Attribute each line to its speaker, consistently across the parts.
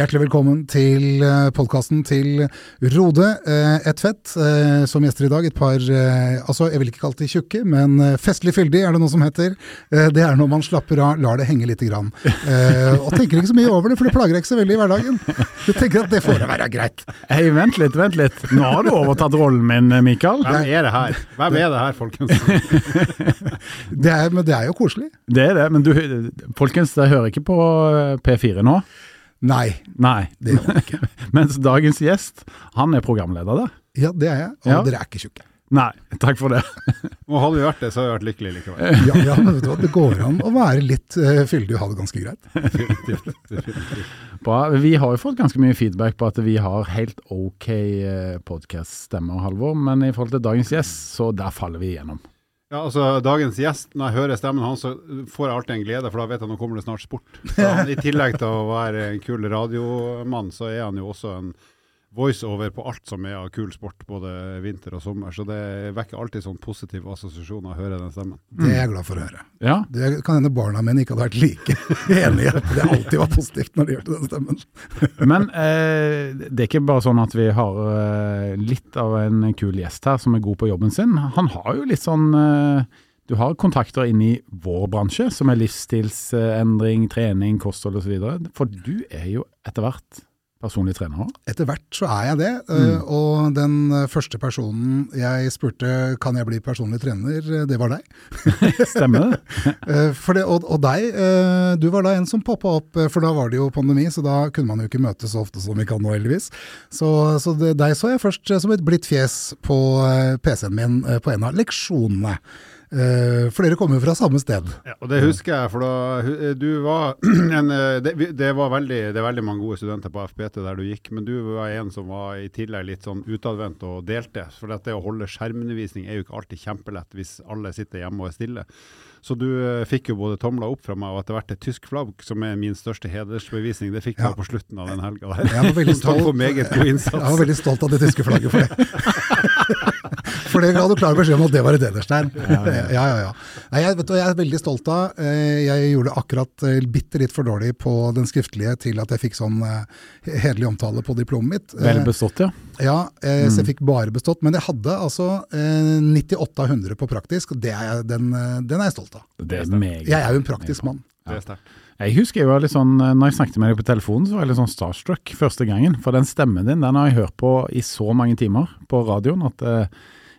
Speaker 1: Hjertelig velkommen til podkasten til Rode. eh, Et eh, Som gjester i dag et par eh, Altså, jeg vil ikke kalle det tjukke, men eh, festlig fyldig er det noe som heter. Eh, Det er når man slapper av, lar det henge lite grann. Eh, Og tenker ikke så mye over det, for det plager deg ikke så veldig i hverdagen. Du tenker at det får være greit.
Speaker 2: Hei, vent litt, vent litt. Nå har du overtatt rollen min, Mikael.
Speaker 3: Hvem er det her? Hvem er det her, folkens?
Speaker 1: Det er, men det er jo koselig.
Speaker 2: Det er det, men du, folkens, dere hører ikke på P4 nå.
Speaker 1: Nei,
Speaker 2: Nei.
Speaker 1: det gjør han ikke.
Speaker 2: Mens dagens gjest, han er programleder der.
Speaker 1: Ja, det er jeg. Og
Speaker 2: Ja.
Speaker 1: dere er ikke tjukke.
Speaker 2: Nei, takk for det.
Speaker 3: Og hadde vi vært det, så hadde vi vært lykkelige likevel.
Speaker 1: Ja, ja, men vet du hva, det går an å være litt uh, fyldig og ha det ganske greit.
Speaker 2: Bra. Vi har jo fått ganske mye feedback på at vi har helt ok podkast-stemmer, Halvor. Men i forhold til dagens gjest, så der faller vi igjennom.
Speaker 3: Ja, altså Dagens gjest, når jeg hører stemmen hans, så får jeg alltid en glede, for da vet jeg nå kommer det snart sport. Han, I tillegg til å være en kul radiomann, så er han jo også en voiceover på alt som er av kul sport, både vinter og sommer. Så det vekker alltid sånn positive assosiasjoner å høre den stemmen.
Speaker 1: Det er jeg glad for å høre.
Speaker 2: Ja,
Speaker 1: Det kan hende barna mine ikke hadde vært like enige. Det alltid var positivt når de hørte den stemmen.
Speaker 2: Men eh, det er ikke bare sånn at vi har eh, litt av en kul gjest her som er god på jobben sin. Han har jo litt sånn eh, Du har kontakter inn i vår bransje, som er livsstilsendring, trening, kosthold osv. For du er jo etter hvert personlig trener.
Speaker 1: Etter hvert så er jeg det, Mm. og den eh, første personen jeg spurte kan jeg bli personlig trener, eh, det var deg.
Speaker 2: Stemmer det?
Speaker 1: Eh, og, og deg, eh, du var da en som poppa opp, eh, for da var det jo pandemi, så da kunne man jo ikke møtes så ofte som vi kan nå, heldigvis. Så, så det, deg så jeg først eh, som et blidt fjes på eh, PC-en min eh, på en av leksjonene. Eh, For dere kommer jo fra samme sted.
Speaker 3: Ja, og Det husker jeg, for da du var en eh, det, det var veldig, det er veldig mange gode studenter på FPT der du gikk, men du var en som var i tillegg litt sånn utadvendt og delte. For det å holde skjermundervisning er jo ikke alltid kjempelett hvis alle sitter hjemme og er stille. Så du eh, fikk jo både tomla opp fra meg og etter hvert et tysk flagg, som er min største hedersbevisning. Det fikk
Speaker 1: Ja.
Speaker 3: jeg på slutten av den helga der.
Speaker 1: Jeg var veldig stolt. Jeg var veldig stolt av det tyske flagget for det. For det ga du klar beskjed om at det var et hederstegn. Ja, ja, ja. Nei, jeg, vet du, jeg er veldig stolt av. eh, Jeg gjorde akkurat eh, bitte litt for dårlig på den skriftlige til at jeg fikk sånn eh, hederlig omtale på diplomet mitt.
Speaker 2: Vel bestått, ja.
Speaker 1: Ja, så jeg fikk bare bestått. Men jeg hadde altså eh, 98 av 100 på praktisk, og er den, den er jeg stolt av.
Speaker 2: Det er.
Speaker 1: Jeg er jo en praktisk mann.
Speaker 3: Det er sterkt.
Speaker 2: Jeg husker jeg var litt sånn, når jeg snakket med deg på telefonen, så var jeg litt sånn starstruck første gangen. For den stemmen din, den har jeg hørt på i så mange timer på radioen at eh,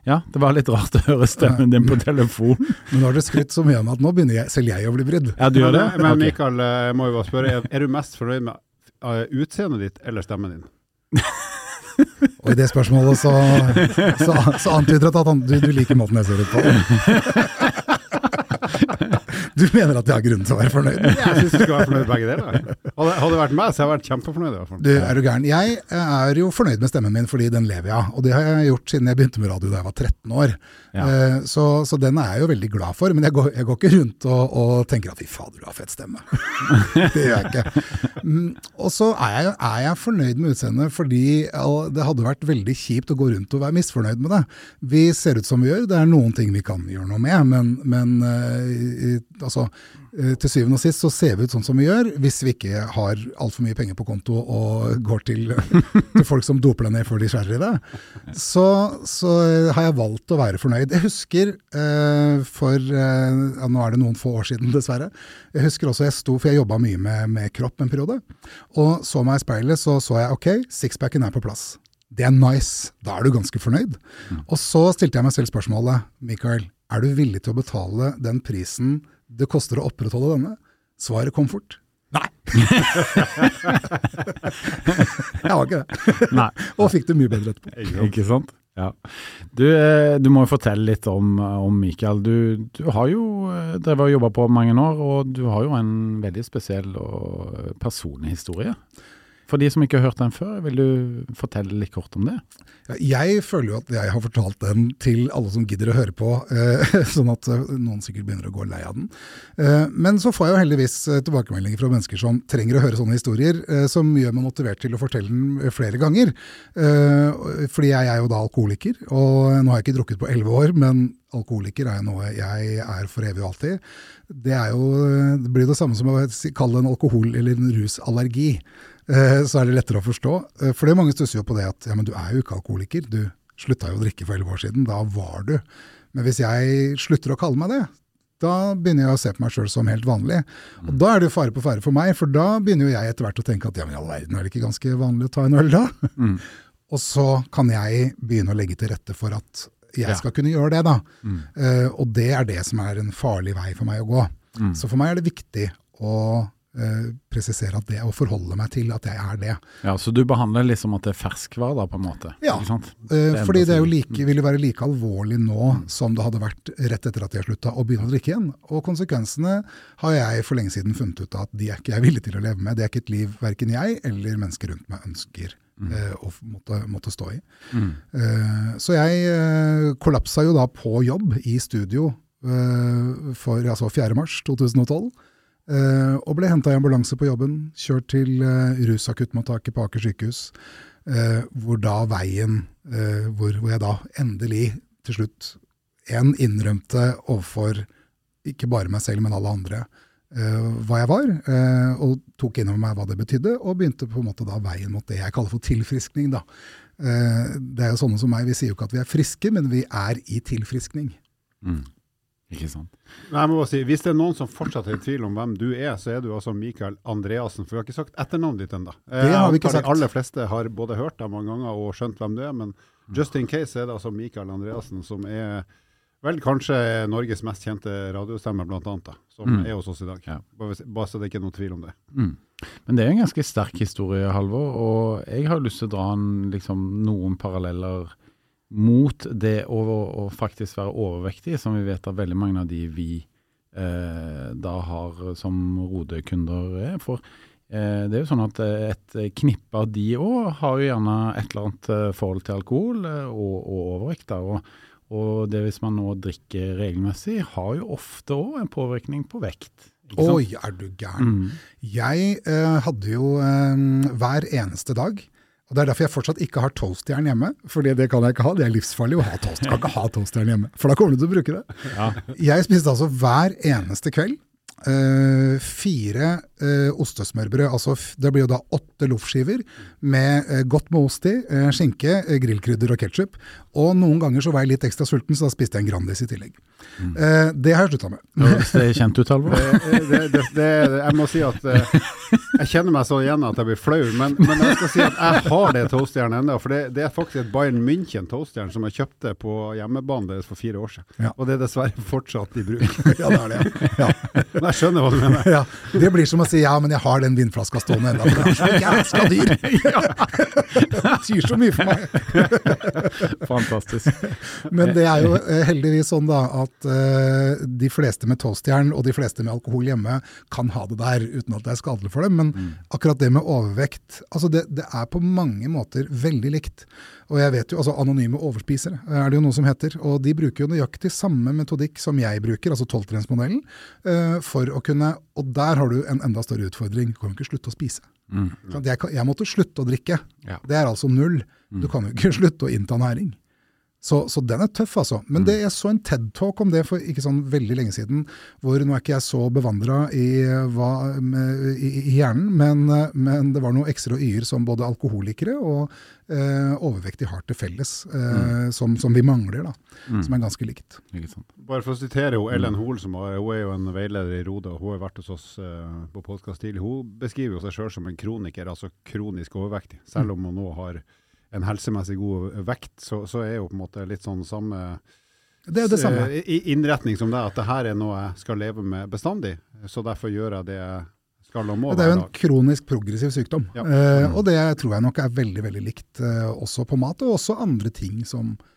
Speaker 2: ja, det var litt rart å høre stemmen din på telefonen.
Speaker 1: Men nå har du skrytt så mye om at nå begynner jeg, selv jeg å bli brydd.
Speaker 2: Ja, du gjør det?
Speaker 3: Men, Mikael, eh, jeg må jo bare spørre, er, du mest fornøyd med eh, utseendet ditt eller stemmen din?
Speaker 1: Og i det spørsmålet så, så, så antyder det at han, du, du liker måten jeg ser ut på. Du mener at jeg har grunn til å være fornøyd?
Speaker 3: Jeg syns du skal være fornøyd begge deler. Hadde, hadde det vært meg, så hadde jeg vært kjempefornøyd.
Speaker 1: Du, er du gæren? Jeg er jo fornøyd med stemmen min fordi den lever jeg av. Og det har jeg gjort siden jeg begynte med radio da jeg var 13 år.
Speaker 2: Ja.
Speaker 1: Eh, Så, så den er jeg jo veldig glad for. Men jeg går, jeg går ikke rundt og, og tenker at fy fader, du har fett stemme. det gjør jeg ikke. Mm, Og så er jeg, er jeg fornøyd med utseendet fordi det hadde vært veldig kjipt å gå rundt og være misfornøyd med det. Vi ser ut som vi gjør, det er noen ting vi kan gjøre noe med, men, men eh, altså, eh, til syvende og sist så ser vi ut sånn som vi gjør, hvis vi ikke har altfor mye penger på konto og går til, til folk som doper deg ned før de skjærer i det. Så, så har jeg valgt å være fornøyd. Jeg husker eh, for eh, ja, Nå er det noen få år siden, dessverre. Jeg husker også jeg sto, for jeg jobba mye med, med kropp en periode, og så meg i speilet, så så jeg ok, sixpacken er på plass. Det er nice. Da er du ganske fornøyd. Og så stilte jeg meg selv spørsmålet, Mikael, er du villig til å betale den prisen det koster å opprettholde denne? Svaret kom fort. Nei! jeg har ikke det.
Speaker 2: Nei.
Speaker 1: Og fikk det mye bedre etterpå.
Speaker 2: Ikke sant? Ja. Du, eh, du må jo fortelle litt om, om Mikael. Du, du har jo eh, drevet og jobba på mange år, og du har jo en veldig spesiell og personlig historie. For de som ikke har hørt den før, vil du fortelle litt kort om det?
Speaker 1: Jeg føler jo at jeg har fortalt den til alle som gidder å høre på, eh, sånn at eh, noen sikkert begynner å gå lei av den. Eh, men så får jeg jo heldigvis tilbakemeldinger fra mennesker som trenger å høre sånne historier, som gjør meg motivert til å fortelle den flere ganger. Fordi jeg er jo da alkoholiker, og nå har jeg ikke drukket på elleve år, men alkoholiker er jo noe jeg er for evig og alltid. Det, jo, det blir det samme som å kalle en alkohol- eller en rusallergi. Eh, Så er det lettere å forstå. For det mange stusser jo på det at ja, men du er jo ikke alkoholiker. Du slutta jo å drikke for elleve år siden. Da var du. Men hvis jeg slutter å kalle meg det, da begynner jeg å se på meg sjøl som helt vanlig. Og da er det jo fare på ferde for meg, for da begynner jo jeg etter hvert å tenke at ja, men i all verden, er det ikke ganske vanlig å ta en øl da? Og så kan jeg begynne å legge til rette for at jeg
Speaker 2: Ja.
Speaker 1: skal kunne gjøre det, da. Eh, og det er det som er en farlig vei for meg å gå. Så for meg er det viktig å eh, presisere at det, og forholde meg til at jeg er det.
Speaker 2: Ja, Så du behandler liksom at det er ferskvare, da, på en måte?
Speaker 1: Ja. Eh, fordi det er jo like, vil jo være like alvorlig nå som det hadde vært rett etter at jeg slutta å begynne å drikke igjen. Og konsekvensene har jeg for lenge siden funnet ut at de er ikke jeg villig til å leve med. Det er ikke et liv verken jeg eller mennesker rundt meg ønsker eh, å måtte, måtte stå i. Eh, så jeg eh, kollapsa jo da på jobb i studio eh, for altså 4. mars 2012. eh, og ble henta i ambulanse på jobben, kjørt til uh, rusakuttmottaket på Aker sykehus. eh, hvor da veien eh, hvor, hvor jeg da endelig til slutt en innrømte overfor ikke bare meg selv, men alle andre eh, hva jeg var, eh, og tok inn over meg hva det betydde, og begynte på en måte da veien mot det jeg kaller for tilfriskning. Da. Eh, det er jo sånne som meg, vi sier jo ikke at vi er friske, men vi er i tilfriskning.
Speaker 2: Mm. Ikke sant.
Speaker 3: Nei, jeg må bare si, Hvis det er noen som fortsatt er i tvil om hvem du er, så er du altså Mikael Andreassen. For vi har ikke sagt etternavnet ditt ennå. De aller fleste har både hørt deg mange ganger og skjønt hvem du er, men just in case er det altså Mikael Andreassen som er vel kanskje Norges mest kjente radiostemme, blant annet, da, som
Speaker 2: Mm.
Speaker 3: er hos oss i dag.
Speaker 2: Ja.
Speaker 3: Bare, bare så det ikke er noen tvil om det.
Speaker 2: Mm. Men det er en ganske sterk historie, Halvor. Og jeg har lyst til å dra en, liksom, noen paralleller mot det å, å faktisk være overvektig, som vi vet at veldig mange av de vi eh, da har som rodekunder er. For eh, det er jo sånn at eh, et knippe av de òg har jo gjerne et eller annet eh, forhold til alkohol eh, og, og overvekt. og og det hvis man nå drikker regelmessig, har jo ofte òg en påvirkning på vekt.
Speaker 1: Oi, er du gæren?
Speaker 2: Mm.
Speaker 1: Jeg eh, hadde jo hver eneste dag og Det er derfor jeg fortsatt ikke har toastjern hjemme. Fordi det kan jeg ikke ha. Det er livsfarlig å ha toast. Kan ikke ha toastjern hjemme, for da kommer du til å bruke det.
Speaker 2: Ja.
Speaker 1: Jeg spiste altså hver eneste kveld eh, fire eh, ostesmørbrød. Altså, det blir jo da åtte loffskiver med eh, godt med ost i, skinke, grillkrydder og ketsjup. Og noen ganger så var jeg litt ekstra sulten, så da spiste jeg en Grandis i tillegg. Eh, det har jeg slutta med.
Speaker 2: Høres det kjent ut, Halvor?
Speaker 3: jeg må si at eh, jeg kjenner meg så igjen at jeg blir flau, men, men jeg skal si at jeg har det toastjernet ennå. For det, det er faktisk et Bayern München toastjern som jeg kjøpte på hjemmebanen deres for fire år siden.
Speaker 1: Ja.
Speaker 3: Og det er dessverre fortsatt i bruk.
Speaker 1: Ja, det er det. Ja.
Speaker 3: Men jeg skjønner hva du mener.
Speaker 1: Ja, det blir som å si ja, men jeg har den vinflaska stående ennå, for den er så jævla dyr. Det sier så mye for meg.
Speaker 2: Fantastisk.
Speaker 1: Men det er jo eh, heldigvis sånn da at eh, de fleste med toastjern og de fleste med alkohol hjemme kan ha det der uten at det er skadelig for dem. Men akkurat det med overvekt, altså det, det er på mange måter veldig likt. Og jeg vet jo, altså Anonyme overspisere er det jo noe som heter. Og de bruker jo nøyaktig samme metodikk som jeg bruker, altså tolvtrinnsmodellen, uh, for å kunne Og der har du en enda større utfordring. Du kan jo ikke slutte å spise. Mm. Jeg, jeg måtte slutte å drikke.
Speaker 2: Ja.
Speaker 1: Det er altså null. Du kan jo ikke slutte å innta næring. Så, så den er tøff, altså. Men det, jeg så en TED-talk om det for ikke sånn veldig lenge siden. hvor Nå er ikke jeg så bevandra i, i, i hjernen, men, men det var noen x-er og y-er som både alkoholikere og eh, overvektige har til felles. Eh, som, som vi mangler, da. Som er ganske likt.
Speaker 2: Ikke sant?
Speaker 3: Bare for å sitere jo Ellen Hoel, som er, hun er jo en veileder i Rode, og hun har vært hos oss eh, på podkast tidlig. Hun beskriver jo seg sjøl som en kroniker, altså kronisk overvektig. Selv om hun nå har en helsemessig god vekt, så, så er jo på en måte litt sånn samme
Speaker 1: Det er det samme.
Speaker 3: eh, i- innretning som det, at det her er noe jeg skal leve med bestandig. Så derfor gjør jeg det jeg skal og må
Speaker 1: Det er jo en kronisk progressiv sykdom.
Speaker 3: Ja.
Speaker 1: Uh, og det tror jeg nok er veldig veldig likt uh, også på mat, og også andre ting som eh,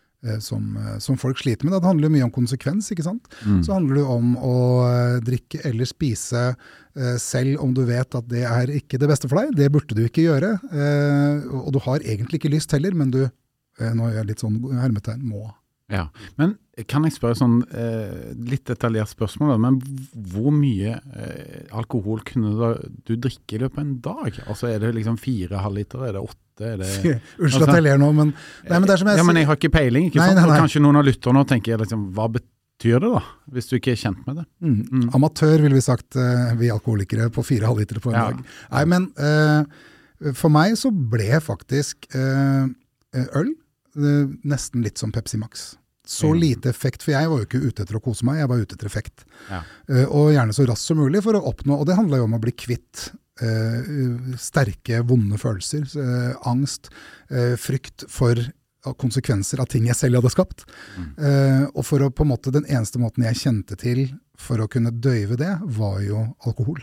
Speaker 1: som, eh, som folk sliter med. Det handler jo mye om konsekvens. ikke sant?
Speaker 2: Mm.
Speaker 1: Så handler det om å eh, drikke eller spise eh, selv om du vet at det er ikke det beste for deg. Det burde du ikke gjøre. eh, og du har egentlig ikke lyst heller, men du eh, nå gjør jeg litt sånn hermetegn, må.
Speaker 2: Ja, Men kan jeg spørre sånn eh, litt detaljert spørsmål, men hvor mye eh, alkohol kunne du drikke i løpet av en dag? Altså Er det liksom fire halvliter, er det åtte? Er det,
Speaker 1: Unnskyld at jeg ler nå, men, nei, men det er som jeg
Speaker 2: ja, men jeg har ikke peiling, ikke
Speaker 1: Nei,
Speaker 2: sant?
Speaker 1: nei, nei.
Speaker 2: Kanskje noen av lytterne tenker liksom, hva betyr det da? Hvis du ikke er kjent med det.
Speaker 1: mm,
Speaker 2: Mm.
Speaker 1: Amatør, ville vi sagt, eh, vi alkoholikere, på fire halvlitere på en
Speaker 2: Ja.
Speaker 1: dag. Nei, men eh, for meg så ble faktisk eh, øl eh, nesten litt som Pepsi Max. Så
Speaker 2: Mm.
Speaker 1: lite effekt, for jeg var jo ikke ute etter å kose meg, jeg var ute etter effekt.
Speaker 2: Ja.
Speaker 1: Uh, og gjerne så raskt som mulig for å oppnå, og det handla jo om å bli kvitt uh, sterke, vonde følelser. Uh, angst, eh, frykt for konsekvenser av ting jeg selv hadde skapt. Eh, og for å på en måte, den eneste måten jeg kjente til for å kunne døyve det, var jo alkohol.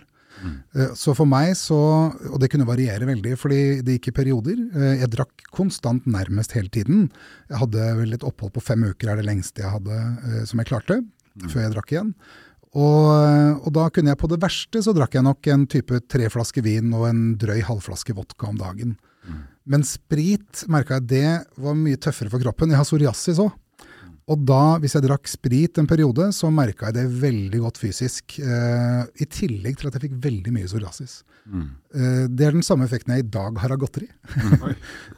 Speaker 1: Eh, Så for meg så, og det kunne variere veldig, fordi det gikk i perioder. Eh, Jeg drakk konstant nærmest hele tiden. Jeg hadde vel et opphold på fem uker, er det lengste jeg hadde eh, som jeg klarte, før jeg drakk igjen. Og, og da kunne jeg på det verste så drakk jeg nok en type tre flasker vin og en drøy halvflaske vodka om dagen. Men sprit merka jeg det var mye tøffere for kroppen. Jeg har psoriasis òg. Og da, hvis jeg drakk sprit en periode, så merka jeg det veldig godt fysisk. Eh, I tillegg til at jeg fikk veldig mye psoriasis.
Speaker 2: Mm.
Speaker 1: Eh, det er den samme effekten jeg i dag har av godteri.
Speaker 3: Oi.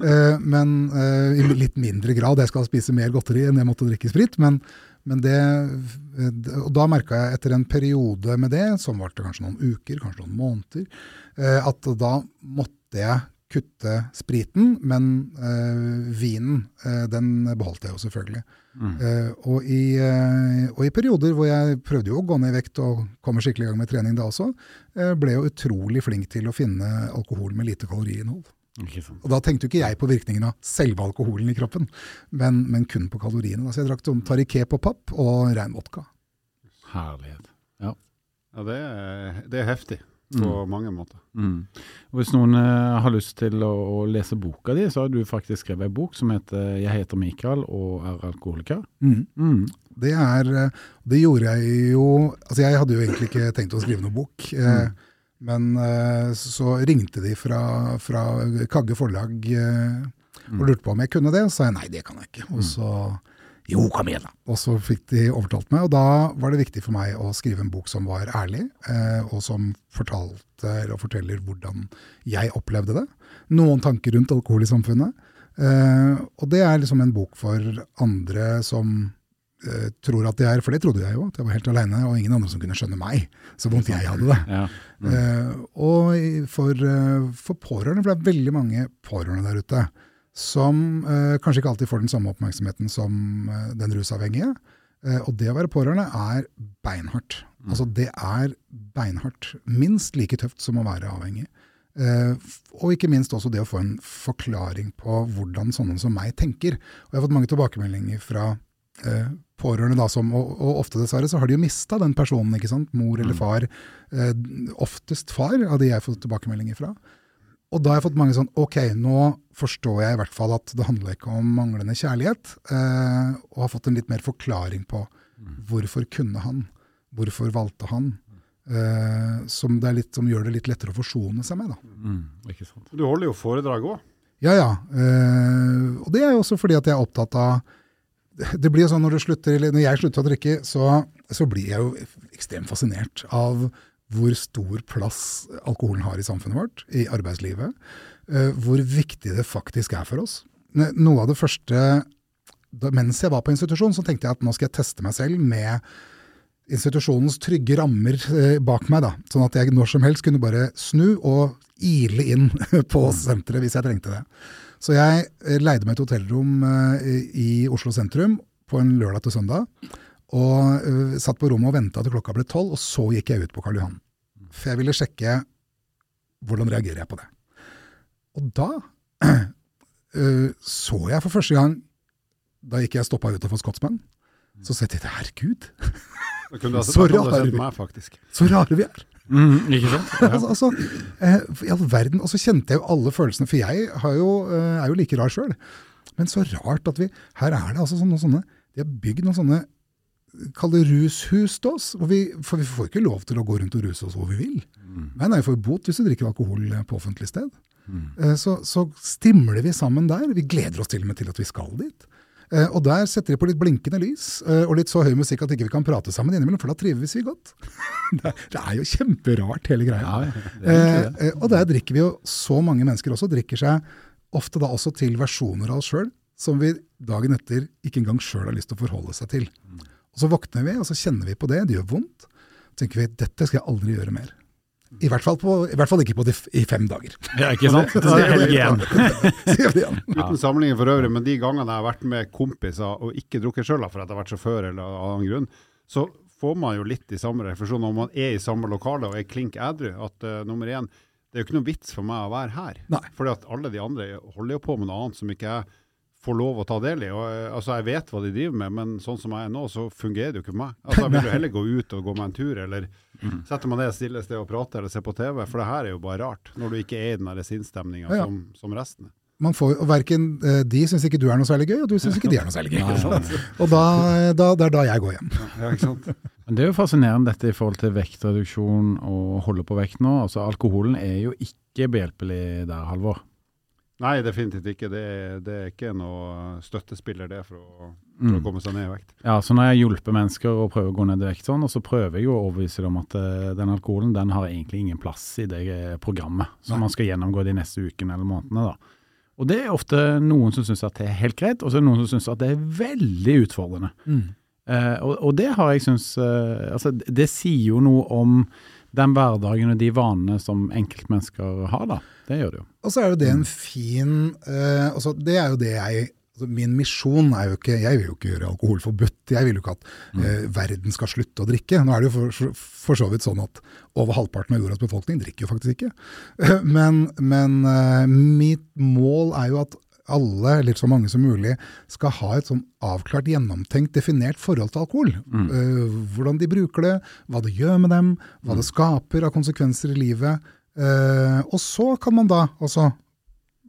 Speaker 1: Eh, men eh, i litt mindre grad. Jeg skal spise mer godteri enn jeg måtte drikke sprit. Men, men det, eh, og da merka jeg etter en periode med det, som varte kanskje noen uker, kanskje noen måneder, eh, at da måtte jeg kutte spriten, men eh, vinen eh, den beholdt jeg jo selvfølgelig.
Speaker 2: Mm.
Speaker 1: Uh, og, i, uh, og i perioder hvor jeg prøvde jo å gå ned i vekt og komme skikkelig i gang med trening da også, uh, ble jeg jo utrolig flink til å finne alkohol med lite kaloriinnhold. Og da tenkte jo ikke jeg på virkningen av selve alkoholen i kroppen, men, men kun på kaloriene. Da. Så jeg drakk sånn Tariké på papp og rein vodka.
Speaker 2: Herlighet.
Speaker 3: Ja, det er, det er heftig på mange måter.
Speaker 2: Mm. Hvis noen uh, har lyst til å, å lese boka di, så har du faktisk skrevet en bok som heter 'Jeg heter Mikael og er alkoholiker'. Mm.
Speaker 1: Det, er, eh, det gjorde jeg jo Altså jeg hadde jo egentlig ikke tenkt å skrive noen bok. Eh, men eh, så ringte de fra, fra Kagge forlag eh, og lurte på om jeg kunne det. Og så sa jeg nei, det kan jeg ikke. Og så jo, kom igjen da. Og så fikk de overtalt meg, og da var det viktig for meg å skrive en bok som var ærlig, eh, og som fortalte eller forteller hvordan jeg opplevde det. Noen tanker rundt alkohol i samfunnet. Eh, og det er liksom en bok for andre som eh, tror at det er, for det trodde jeg jo, at jeg var helt aleine, og ingen andre som kunne skjønne meg, så vondt jeg hadde det.
Speaker 2: Ja.
Speaker 1: Eh, og for, for pårørende, for det er veldig mange pårørende der ute som eh, kanskje ikke alltid får den samme oppmerksomheten som eh, den rusavhengige. Eh, og det å være pårørende er beinhardt. Altså det er beinhardt. Minst like tøft som å være avhengig. Eh, og ikke minst også det å få en forklaring på hvordan sånne som meg tenker. Og jeg har fått mange tilbakemeldinger fra eh, pårørende, da, som, og, og ofte dessverre så har de jo mista den personen, ikke sant? mor eller far. Eh, oftest far, av de jeg har fått tilbakemeldinger fra. Og da har jeg fått mange sånn Ok, nå forstår jeg i hvert fall at det handler ikke om manglende kjærlighet, eh, og har fått en litt mer forklaring på hvorfor kunne han? Hvorfor valgte han? Eh, som, det er litt, som gjør det litt lettere å forsone seg med. da.
Speaker 2: Mm. Ikke sant.
Speaker 3: Du holder jo foredrag òg.
Speaker 1: Ja, ja. Eh, og det er jo også fordi at jeg er opptatt av Det blir jo sånn når, du slutter, eller når jeg slutter å drikke, så, så blir jeg jo ekstremt fascinert av hvor stor plass alkoholen har i samfunnet vårt, i arbeidslivet. eh, hvor viktig det faktisk er for oss. Noe av det første da, Mens jeg var på institusjon, så tenkte jeg at nå skal jeg teste meg selv med institusjonens trygge rammer eh, bak meg, da, sånn at jeg når som helst kunne bare snu og ile inn på senteret hvis jeg trengte det. Så jeg eh, leide meg et hotellrom i Oslo sentrum på en lørdag til søndag, og uh, satt på rommet og venta til klokka ble tolv, og så gikk jeg ut på Karl Johan. For jeg ville sjekke hvordan reagerer jeg på det. Og da uh, så jeg for første gang, da gikk jeg stoppa utafor Scotsman, så sa jeg tenkte herregud, Så
Speaker 3: rare
Speaker 1: vi-
Speaker 3: meg,
Speaker 1: så rare vi er.
Speaker 2: Mm, ikke sant? Ja.
Speaker 1: altså, altså, eh, I all verden. Og så kjente jeg jo alle følelsene, for jeg har jo, eh, er jo like rar sjøl. Men så rart at vi Her er det altså sånne, sånne De har bygd noen sånne Kall det rushus til oss. Vi, for vi får ikke lov til å gå rundt og ruse oss hvor vi vil. Nei, nei, vi får bot hvis vi drikker alkohol eh, på offentlig sted. Mm. Så, så stimler vi sammen der. Vi gleder oss til og med til at vi skal dit. Eh, Og der setter de på litt blinkende lys eh, og litt så høy musikk at ikke vi kan prate sammen innimellom, for da trives vi godt. Det er, det er jo kjemperart, hele greia.
Speaker 2: Ja, det
Speaker 1: Eh,
Speaker 2: det.
Speaker 1: eh, og der drikker vi jo så mange mennesker også, drikker seg ofte da også til versjoner av oss sjøl som vi dagen etter ikke engang sjøl har lyst til å forholde seg til. Og Så våkner vi, og så kjenner vi på det, det gjør vondt. Så tenker vi dette skal jeg aldri gjøre mer. I hvert fall, på, i hvert fall ikke på de f i fem dager.
Speaker 2: Ja, ikke sant? Det, er det helg igjen.
Speaker 1: Det igjen.
Speaker 3: Uten sammenligning for øvrig, men de gangene jeg har vært med kompiser og ikke drukket sjøl for at jeg har vært sjåfør eller av annen grunn, så får man jo litt i samme refleksjon om man er i samme lokale og er klink edru. At uh, nummer én, det er jo ikke noe vits for meg å være her.
Speaker 1: Nei.
Speaker 3: Fordi at alle de andre holder jo på med noe annet som ikke jeg får lov å ta del i. Og, eh, altså, jeg vet hva de driver med, men sånn som jeg er nå, så fungerer det jo ikke for meg. Altså, jeg vil jo heller gå ut og gå meg en tur, eller sette meg ned et stille sted og prate, eller se på TV. For det her er jo bare rart, når du ikke er i den der sinnsstemninga
Speaker 1: Ja, ja.
Speaker 3: som, som resten.
Speaker 1: Man får, og verken, eh, de syns ikke du er noe særlig gøy, og du syns ikke de er noe særlig gøy. Og da, da, det er da jeg går hjem.
Speaker 3: Ja, ikke sant?
Speaker 2: Men Det er jo fascinerende dette i forhold til vektreduksjon og holde på vekt nå. Altså Alkoholen er jo ikke behjelpelig der, Halvor.
Speaker 3: Nei, definitivt ikke. Det, er- det er ikke noe støttespiller det for å, for å
Speaker 2: Mm.
Speaker 3: komme seg ned i vekt.
Speaker 2: Ja, så når jeg hjelper mennesker å prøve å gå ned i vekt sånn, og så prøver jeg jo å overbevise dem at eh, den alkoholen den har egentlig ingen plass i det eh, programmet som
Speaker 1: Nei.
Speaker 2: man skal gjennomgå de neste ukene eller månedene. da. Og det er ofte noen som syns at det er helt greit, og så er det noen som syns at det er veldig utfordrende. Eh, og, og det har jeg syns eh, Altså, det- det sier jo noe om den hverdagen og de vanene som enkeltmennesker har, da. Det gjør det jo.
Speaker 1: Og så er jo det en fin eh, altså Det er jo det jeg altså Min misjon er jo ikke Jeg vil jo ikke gjøre alkohol forbudt. Jeg vil jo ikke at eh, verden skal slutte å drikke. Nå er det jo for, for, for så vidt sånn at over halvparten av jordas befolkning drikker jo faktisk ikke. Men, men eh, mitt mål er jo at alle, eller så mange som mulig, skal ha et sånn avklart, gjennomtenkt, definert forhold til alkohol. Eh, hvordan de bruker det, hva det gjør med dem, hva det skaper av konsekvenser i livet. Uh, og så kan man da altså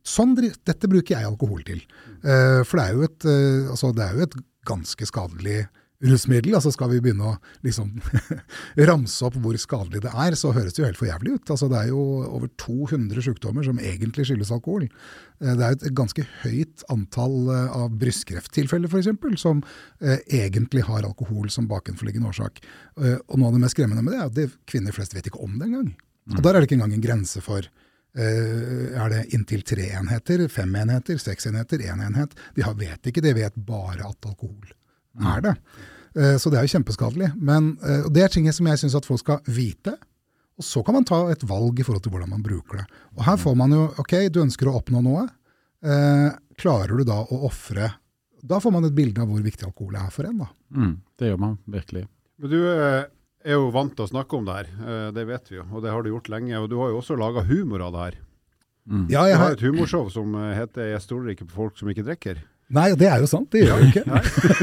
Speaker 1: Sånn, dette bruker jeg alkohol til. Uh, for det er, jo et, altså det er jo et ganske skadelig rusmiddel. altså Skal vi begynne å liksom ramse opp hvor skadelig det er, så høres det jo helt for jævlig ut. altså Det er jo over 200 sykdommer som egentlig skyldes alkohol. Eh, det er et ganske høyt antall eh, av brystkrefttilfeller f.eks. som eh, egentlig har alkohol som bakenforliggende årsak. Og noe av det mest skremmende med det er at det, kvinner flest vet ikke om det engang. Og der er det ikke engang en grense for Uh, er det inntil tre enheter, fem enheter, seks enheter, én en enhet? De har, vet ikke, de vet bare at alkohol er det. Eh, så det er jo kjempeskadelig. Men eh, det er ting som jeg syns at folk skal vite. Og så kan man ta et valg i forhold til hvordan man bruker det. Og her får man jo Ok, du ønsker å oppnå noe. Eh, klarer du da å ofre Da får man et bilde av hvor viktig alkohol er for en, da.
Speaker 2: Mm, det gjør man virkelig.
Speaker 3: Men du er jo vant til å snakke om det her, det vet vi jo, og det har du gjort lenge. Og du har jo også laga humor av det her.
Speaker 2: Mm.
Speaker 1: Ja,
Speaker 3: Du
Speaker 1: jeg
Speaker 3: har
Speaker 1: har,
Speaker 3: et humorshow som heter 'Jeg stoler ikke på folk som ikke drikker'.
Speaker 1: Nei, det er jo sant. Det gjør vi ikke.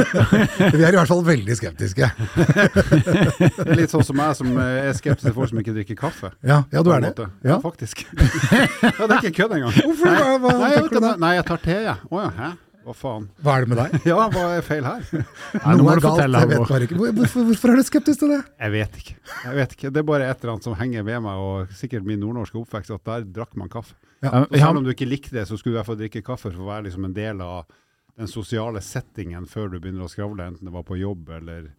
Speaker 1: vi er i hvert fall veldig skeptiske.
Speaker 3: Er litt sånn som jeg som eh, er skeptisk til folk som ikke drikker kaffe.
Speaker 1: Ja, ja du er det. Ja.
Speaker 3: Ja, faktisk. ja, det er ikke kødd engang.
Speaker 1: Hvorfor? Hva, hva
Speaker 3: Nei, jeg, vet det. Nei, jeg tar te, jeg. Å ja, hæ? Hva faen?
Speaker 1: Hva er det med deg?
Speaker 3: Ja, hva er feil her?
Speaker 2: Nei, må du fortelle,
Speaker 1: jeg vet bare ikke. Hvorfor, hvorfor er du skeptisk til det?
Speaker 3: Jeg vet ikke. Jeg vet ikke. Det er bare et eller annet som henger ved meg, og sikkert min nordnorske oppvekst, at der drakk man kaffe.
Speaker 2: Ja,
Speaker 3: Og selv om du ikke likte det, så skulle du i hvert fall drikke kaffe for å være liksom en del av den sosiale settingen før du begynner å skravle, enten det var på jobb eller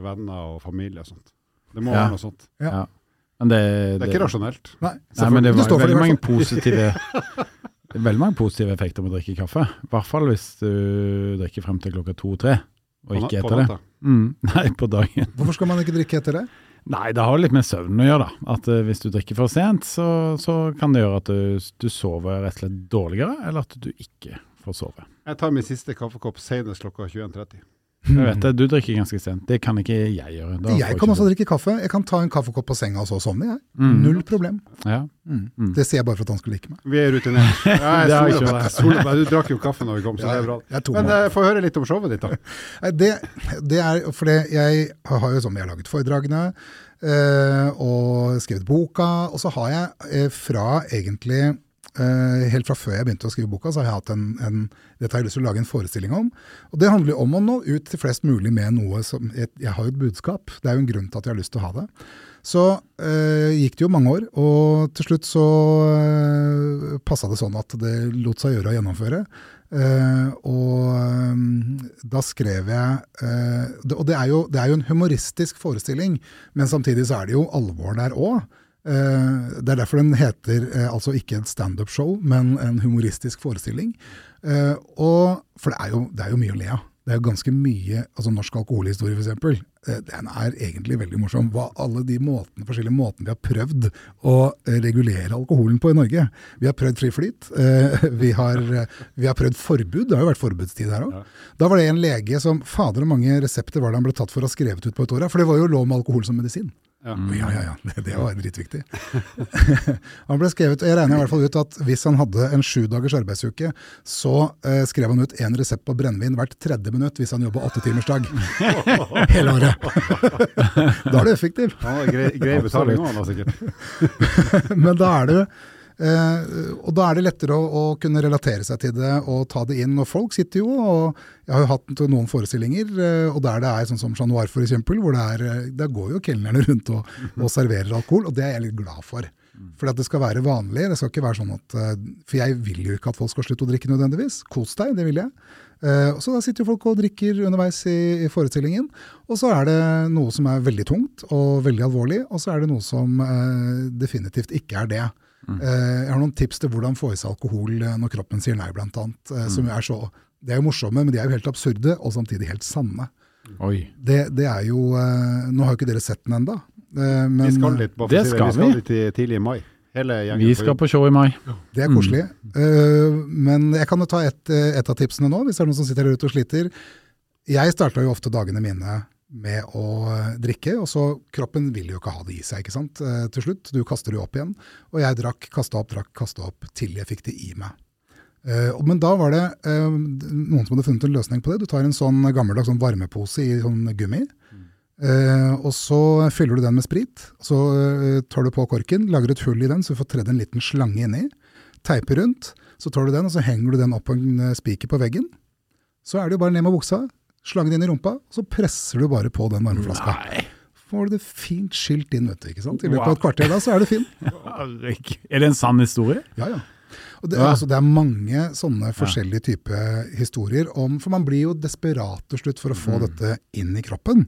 Speaker 3: venner og familie og sånt. Det må
Speaker 2: Ja.
Speaker 3: være noe sånt.
Speaker 2: ja. Men det,
Speaker 3: Det er ikke rasjonelt.
Speaker 1: Nei,
Speaker 2: Nei, men det var
Speaker 1: det,
Speaker 2: veldig mange positive det er veldig mange positive effekter med å drikke kaffe. I hvert fall hvis du drikker frem til klokka to-tre, og
Speaker 3: På
Speaker 2: ikke etter det. Mm, nei, på dagen.
Speaker 1: Hvorfor skal man ikke drikke etter det?
Speaker 2: Nei, det har litt med søvn å gjøre, da. At uh, hvis du drikker for sent, så, så kan det gjøre at du, du sover rett og slett dårligere, eller at du ikke får sove.
Speaker 3: Jeg tar min siste kaffekopp senest klokka 21.30.
Speaker 2: Jeg vet det, du drikker ganske sent. Det kan ikke jeg gjøre. Da
Speaker 1: Jeg kan også
Speaker 2: det.
Speaker 1: drikke kaffe. Jeg kan ta en kaffekopp på senga og så sovne, jeg.
Speaker 2: Mm.
Speaker 1: Null problem.
Speaker 2: Ja.
Speaker 1: Det sier jeg bare for at han skulle like meg.
Speaker 3: Vi er rutinert. Ja, jeg på deg. Du drakk jo kaffe når vi kom, så det er bra.
Speaker 1: Jeg
Speaker 3: Men
Speaker 1: jeg
Speaker 3: får få høre litt om showet ditt, da.
Speaker 1: Det, det er fordi jeg har jo sånn, jeg har laget foredragene eh, og skrevet boka, og så har jeg eh, fra egentlig Eh, helt fra før jeg begynte å skrive boka, så har jeg hatt en, en dette har jeg lyst til å lage en forestilling om. Og Det handler jo om å nå ut til flest mulig med noe som Jeg, jeg har jo et budskap. Det er jo en grunn til at jeg har lyst til å ha det. Så eh, gikk det jo mange år, og til slutt så eh, passa det sånn at det lot seg gjøre å gjennomføre. Uh, og um, da skrev jeg uh, det, Og det er, jo, det er, jo, en humoristisk forestilling, men samtidig så er det jo alvor der òg. Eh, det er derfor den heter eh, altså ikke et standup-show, men en humoristisk forestilling. og, for det er, jo, det er jo mye å le av. Det er jo ganske mye altså Norsk alkoholhistorie, f.eks. Eh, den er egentlig veldig morsom. Hva alle de måtene, forskjellige måtene vi har prøvd å eh, regulere alkoholen på i Norge. Vi har prøvd fri flyt. Eh, vi har, vi har prøvd forbud. Det har jo vært forbudstid her òg. Da var det en lege som Fader, hvor mange resepter var det han ble tatt for å ha skrevet ut på et år? For det var jo lov med alkohol som medisin. Ja, ja, ja. ja. Det, det var dritviktig. han ble skrevet, Jeg regner i hvert fall ut at hvis han hadde en sju dagers arbeidsuke, så eh, skrev han ut én resept på brennevin hvert tredje minutt hvis han jobba åttetimersdag. Hele året. da er du effektiv.
Speaker 3: Ja, grei, grei betaling òg, da sikkert.
Speaker 1: Men da er det Eh, og da er det lettere å, å, kunne relatere seg til det og ta det inn. Og folk sitter jo, og jeg har jo hatt noen forestillinger, eh, og der det er sånn som Chat Noir f.eks., hvor det er, eh, der går jo kelnerne rundt og, og, serverer alkohol, og det er jeg litt glad for. For det skal være vanlig. det skal ikke være sånn at, eh, For jeg vil jo ikke at folk skal slutte å drikke nødvendigvis. Kos deg, det vil jeg. Uh, så da sitter jo folk og drikker underveis i, forestillingen. Og så er det noe som er veldig tungt og veldig alvorlig, og så er det noe som definitivt ikke er det. Mm. Uh, jeg har noen tips til hvordan få i seg alkohol når kroppen sier nei, blant annet. Mm. er så, Det er jo morsomme, men de er jo helt absurde, og samtidig helt sanne. Det, det, er jo Nå har jo ikke dere sett den ennå.
Speaker 3: vi skal litt, bare det skal vi. skal litt tidlig i mai.
Speaker 2: Vi skal på show i mai.
Speaker 1: Det er koselig. Mm. Uh, men jeg kan jo ta et, eh, et, av tipsene nå, hvis det er noen som sitter her ute og sliter. Jeg starta jo ofte dagene mine med å drikke, og så kroppen vil jo ikke ha det i seg ikke sant, uh, til slutt. Du kaster det opp igjen. Og jeg drakk, kasta opp, drakk, kasta opp til jeg fikk det i meg. Uh, men da var det noen som hadde funnet en løsning på det. Du tar en sånn gammeldags sånn varmepose i sånn gummi. Uh, og så fyller du den med sprit. Så uh, tar du på korken, lager et hull i den så du får tredd en liten slange inni. Teiper rundt. Så tar du den og så henger du den opp på en spiker på veggen. Så er det jo bare ned med buksa, slangen inn i rumpa, så presser du bare på den varmeflaska. Nei. Får du det fint skilt inn, vet du. ikke sant? I løpet av et kvarter da, så er det fin.
Speaker 2: er det en sann historie?
Speaker 1: Ja, ja. Og det, altså, det, er mange sånne forskjellige typer historier om For man blir jo desperat til slutt for å få mm. dette inn i kroppen.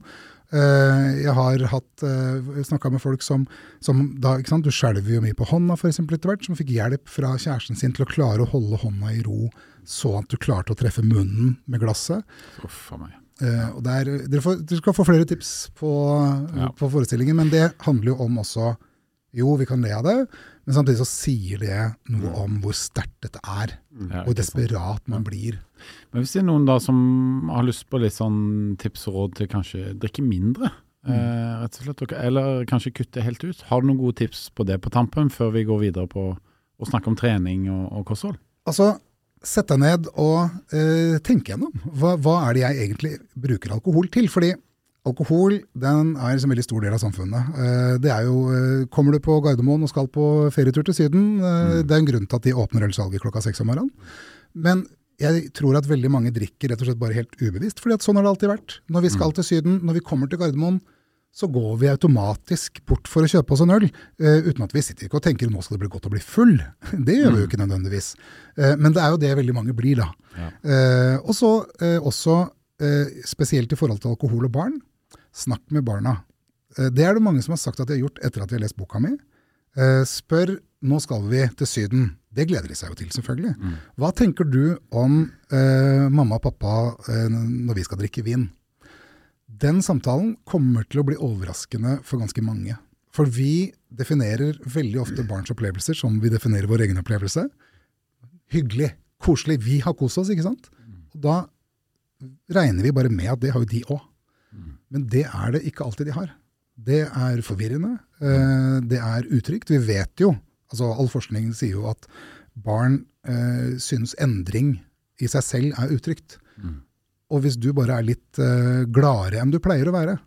Speaker 1: Eh, jeg har hatt eh, snakka med folk som, som da, ikke sant, Du skjelver jo mye på hånda for eksempel, etter hvert, som fikk hjelp fra kjæresten sin til å klare å holde hånda i ro, så at du klarte å treffe munnen med glasset.
Speaker 2: Uff a meg.
Speaker 1: Uh, der, får, dere, skal få flere tips på, ja. på forestillingen, men det handler jo om også Jo, vi kan le av det, men samtidig så sier det noe om hvor sterkt dette er. Mm. Ja, hvor desperat man blir.
Speaker 2: Men Hvis det er noen da som har lyst på litt sånn tips og råd til kanskje drikke mindre, mm. eh, rett og slett, eller kanskje kutte helt ut, har du noen gode tips på det på tampen, før vi går videre på å snakke om trening og, og kosthold?
Speaker 1: Altså, Sett deg ned og eh, tenk gjennom. Hva, hva er det jeg egentlig bruker alkohol til? Fordi Alkohol den er en veldig stor del av samfunnet. Eh, det er jo, eh, Kommer du på Gardermoen og skal på ferietur til Syden, eh, mm. det er en grunn til at de åpner ølsalget klokka seks om morgenen. Men jeg tror at veldig mange drikker rett og slett bare helt ubevisst, fordi at sånn har det alltid vært. Når vi skal mm. til Syden, når vi kommer til Gardermoen, så går vi automatisk bort for å kjøpe oss en øl, uh, uten at vi sitter ikke og tenker nå skal det bli godt å bli full. Det gjør vi jo mm. ikke nødvendigvis. Uh, men det er jo det veldig mange blir, da. Ja. Uh, og så også, spesielt i forhold til alkohol og barn, Snakk med barna. Eh, det er det mange som har sagt at de har gjort etter at de har lest boka mi. Eh, spør nå skal vi til Syden. Det gleder de seg jo til, selvfølgelig. Mm. Hva tenker du om eh, mamma og pappa eh, når vi skal drikke vin? Den samtalen kommer til å bli overraskende for ganske mange. For vi definerer veldig ofte barns opplevelser som vi definerer vår egen opplevelse. Hyggelig, koselig. Vi har kost oss, ikke sant? Og da regner vi bare med at det har jo de òg. Men det er det ikke alltid de har. Det er forvirrende. Eh, det er utrygt. Vi vet jo, altså all forskning sier jo at barn eh, synes endring i seg selv er utrygt. Mm. Og hvis du bare er litt eh, gladere enn du pleier å være,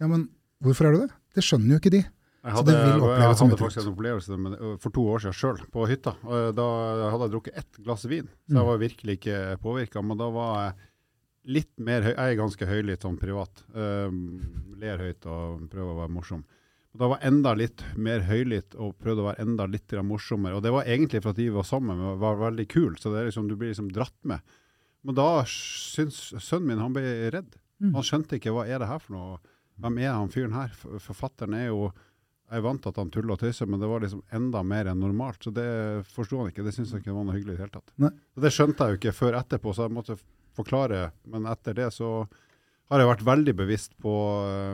Speaker 1: ja, men hvorfor er du det? Det skjønner jo ikke de.
Speaker 3: Jeg hadde, jeg hadde faktisk en opplevelse men, for to år siden sjøl, på hytta. Da hadde jeg drukket ett glass vin, så
Speaker 1: Mm.
Speaker 3: jeg var virkelig ikke påvirka. Men da var jeg litt mer høy. Jeg er ganske høylytt sånn privat. Um, ler høyt og prøver å være morsom. Og da var jeg enda litt mer høylytt og prøvde å være enda litt morsommere. Og det var egentlig for at vi var sammen med, var veldig kult. så det er liksom, du blir liksom dratt med. Men da syns sønnen min han ble redd.
Speaker 1: Mm.
Speaker 3: Han skjønte ikke hva er det her for noe. Hvem er han fyren her? Forfatteren er jo Jeg er vant til at han tuller og tøyser, men det var liksom enda mer enn normalt. Så det forsto han ikke. Det syntes han ikke var noe hyggelig i det hele tatt.
Speaker 1: Nei.
Speaker 3: Så det skjønte jeg jo ikke før etterpå, så jeg måtte forklare. Men etter det så har jeg vært veldig bevisst på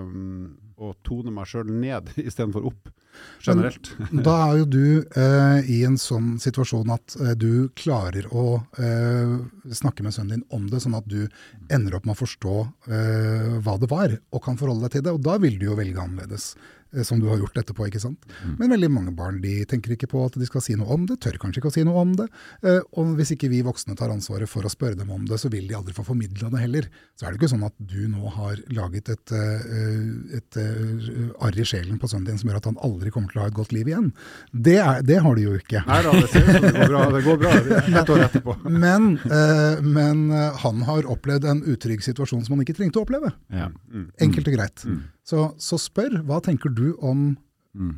Speaker 3: um, å tone meg sjøl ned istedenfor opp, generelt.
Speaker 1: Da er jo du eh, i en sånn situasjon at eh, du klarer å eh, snakke med sønnen din om det, sånn at du ender opp med å forstå eh, hva det var, og kan forholde deg til det. Og da vil du jo velge annerledes, som du har gjort etterpå, ikke sant. Men veldig mange barn de tenker ikke på at de skal si noe om det, tør kanskje ikke å si noe om det. Eh, og hvis ikke vi voksne tar ansvaret for å spørre dem om det, så vil de aldri få formidla det heller. Så er det ikke sånn at du nå har laget et, eh, et eh, arr i sjelen på sønnen din som gjør at han aldri kommer til å ha et godt liv igjen. Det, er, det har du jo ikke.
Speaker 3: Nei da, det ser ut som det går bra. Det går bra ett år etterpå.
Speaker 1: Men, eh, men eh, han har opplevd en utrygg situasjon som han ikke trengte å oppleve.
Speaker 2: Ja.
Speaker 3: Mm.
Speaker 1: Enkelt og greit. Så, så spør, hva tenker du om
Speaker 2: Mm.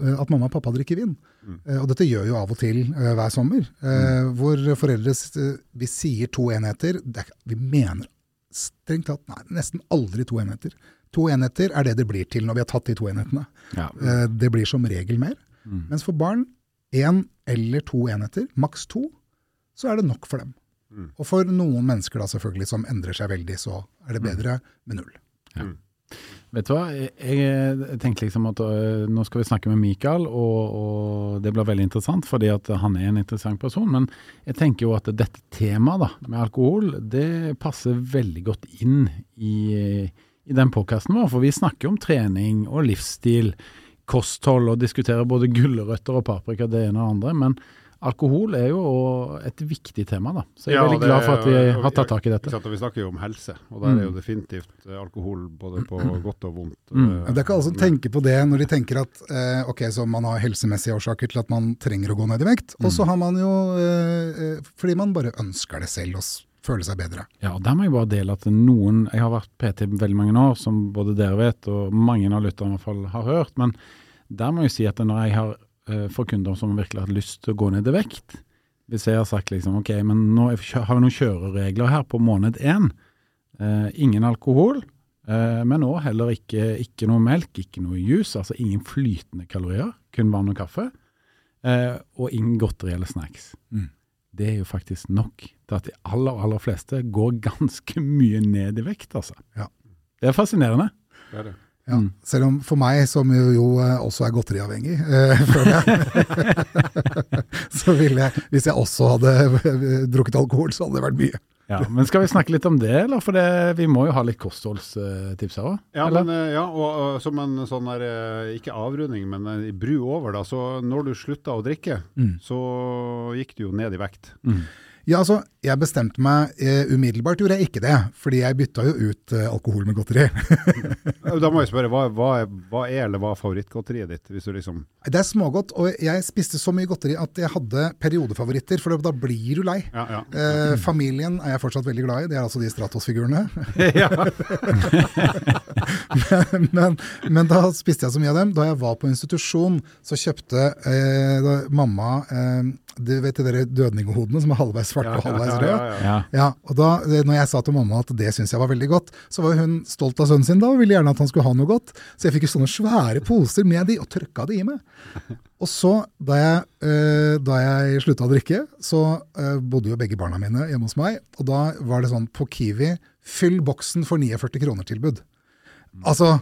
Speaker 1: eh, at mamma og pappa drikker vin?
Speaker 3: Mm.
Speaker 1: Eh, og dette gjør jo av og til eh, hver sommer, eh, hvor foreldre eh, vi sier to enheter. Det er, vi mener strengt tatt nei, nesten aldri to enheter. To enheter er det det blir til når vi har tatt de to enhetene.
Speaker 2: Ja.
Speaker 1: Eh, det blir som regel mer.
Speaker 2: Mm.
Speaker 1: Mens for barn, én eller to enheter, maks to, så er det nok for dem.
Speaker 3: Mm.
Speaker 1: Og for noen mennesker da selvfølgelig som endrer seg veldig, så er det bedre med null.
Speaker 2: Vet du hva, jeg, tenkte liksom at øh, nå skal vi snakke med Mikael, og, og det blir veldig interessant, fordi at han er en interessant person. Men jeg tenker jo at dette temaet da, med alkohol, det passer veldig godt inn i, i den podkasten vår. For vi snakker om trening og livsstil, kosthold, og diskuterer både gulrøtter og paprika, det ene og det andre. Men alkohol er jo et viktig tema, da. Så jeg er
Speaker 3: Ja,
Speaker 2: veldig glad for at vi har tatt tak i dette.
Speaker 3: sant, Vi snakker jo om helse, og der er jo
Speaker 2: Mm.
Speaker 3: definitivt eh, alkohol både på godt og vondt.
Speaker 2: Mm.
Speaker 3: eh,
Speaker 1: Det er ikke alle som tenker på det når de tenker at eh, ok, så man har helsemessige årsaker til at man trenger å gå ned i vekt, og så har man jo eh, fordi man bare ønsker det selv Også føle seg bedre.
Speaker 2: Ja, og der må jeg bare dele at noen Jeg har vært PT veldig mange år, som både dere vet, og mange av lytterne i hvert fall har hørt. Men der må jeg si at når jeg har for kunder som virkelig har lyst til å gå ned i vekt Hvis jeg har sagt liksom ok, men nå har vi noen kjøreregler her på måned én. Eh, ingen alkohol, eh, men òg heller ikke, ikke noe melk, ikke noe juice. Altså ingen flytende kalorier, kun vann og kaffe. Eh, og ingen godteri eller snacks
Speaker 1: Mm.
Speaker 2: det er jo faktisk nok til at de aller, aller fleste går ganske mye ned i vekt, altså.
Speaker 1: Ja.
Speaker 2: Det er fascinerende.
Speaker 3: det er det.
Speaker 1: Ja.
Speaker 2: Mm.
Speaker 1: Selv om for meg, som jo, jo eh, også er godteriavhengig, eh, føler jeg, så ville jeg, hvis jeg også hadde eh, drukket alkohol, så hadde det vært mye.
Speaker 2: Ja, men skal vi snakke litt om det, eller? For det, vi må jo ha litt kostholdstips her òg.
Speaker 3: Ja, men, eh, ja, og, og som en sånn der, ikke avrunding, men i bru over, da. Så når du slutta å drikke,
Speaker 1: Mm.
Speaker 3: så gikk du jo ned i vekt.
Speaker 2: Mm.
Speaker 1: Ja, altså, jeg bestemte meg eh, umiddelbart, gjorde jeg ikke det, fordi jeg bytta jo ut eh, alkohol med godteri.
Speaker 3: Da må jeg spørre, hva, hva, hva er eller hva er favorittgodteriet ditt? Hvis du liksom
Speaker 1: Det er smågodt, og jeg spiste så mye godteri at jeg hadde periodefavoritter, for da blir du lei.
Speaker 3: Ja, ja.
Speaker 1: Eh, familien er jeg fortsatt veldig glad i, det er altså de Stratos-figurene. men, men, men da spiste jeg så mye av dem. Da jeg var på institusjon, så kjøpte eh, da, mamma eh, du vet de dødninghodene som er halvveis svarte og halvveis rød.
Speaker 3: ja, ja.
Speaker 2: Ja.
Speaker 1: Ja, og da eh, når jeg sa til mamma at det syntes jeg var veldig godt, så var hun stolt av sønnen sin da, og ville gjerne at han skulle ha noe godt. Så jeg fikk jo sånne svære poser med de, og trøkka de i meg. Og så, da jeg, eh, da jeg slutta å drikke, så eh, bodde jo begge barna mine hjemme hos meg, og da var det sånn på Kiwi, fyll boksen for 49 kroner-tilbud. Altså,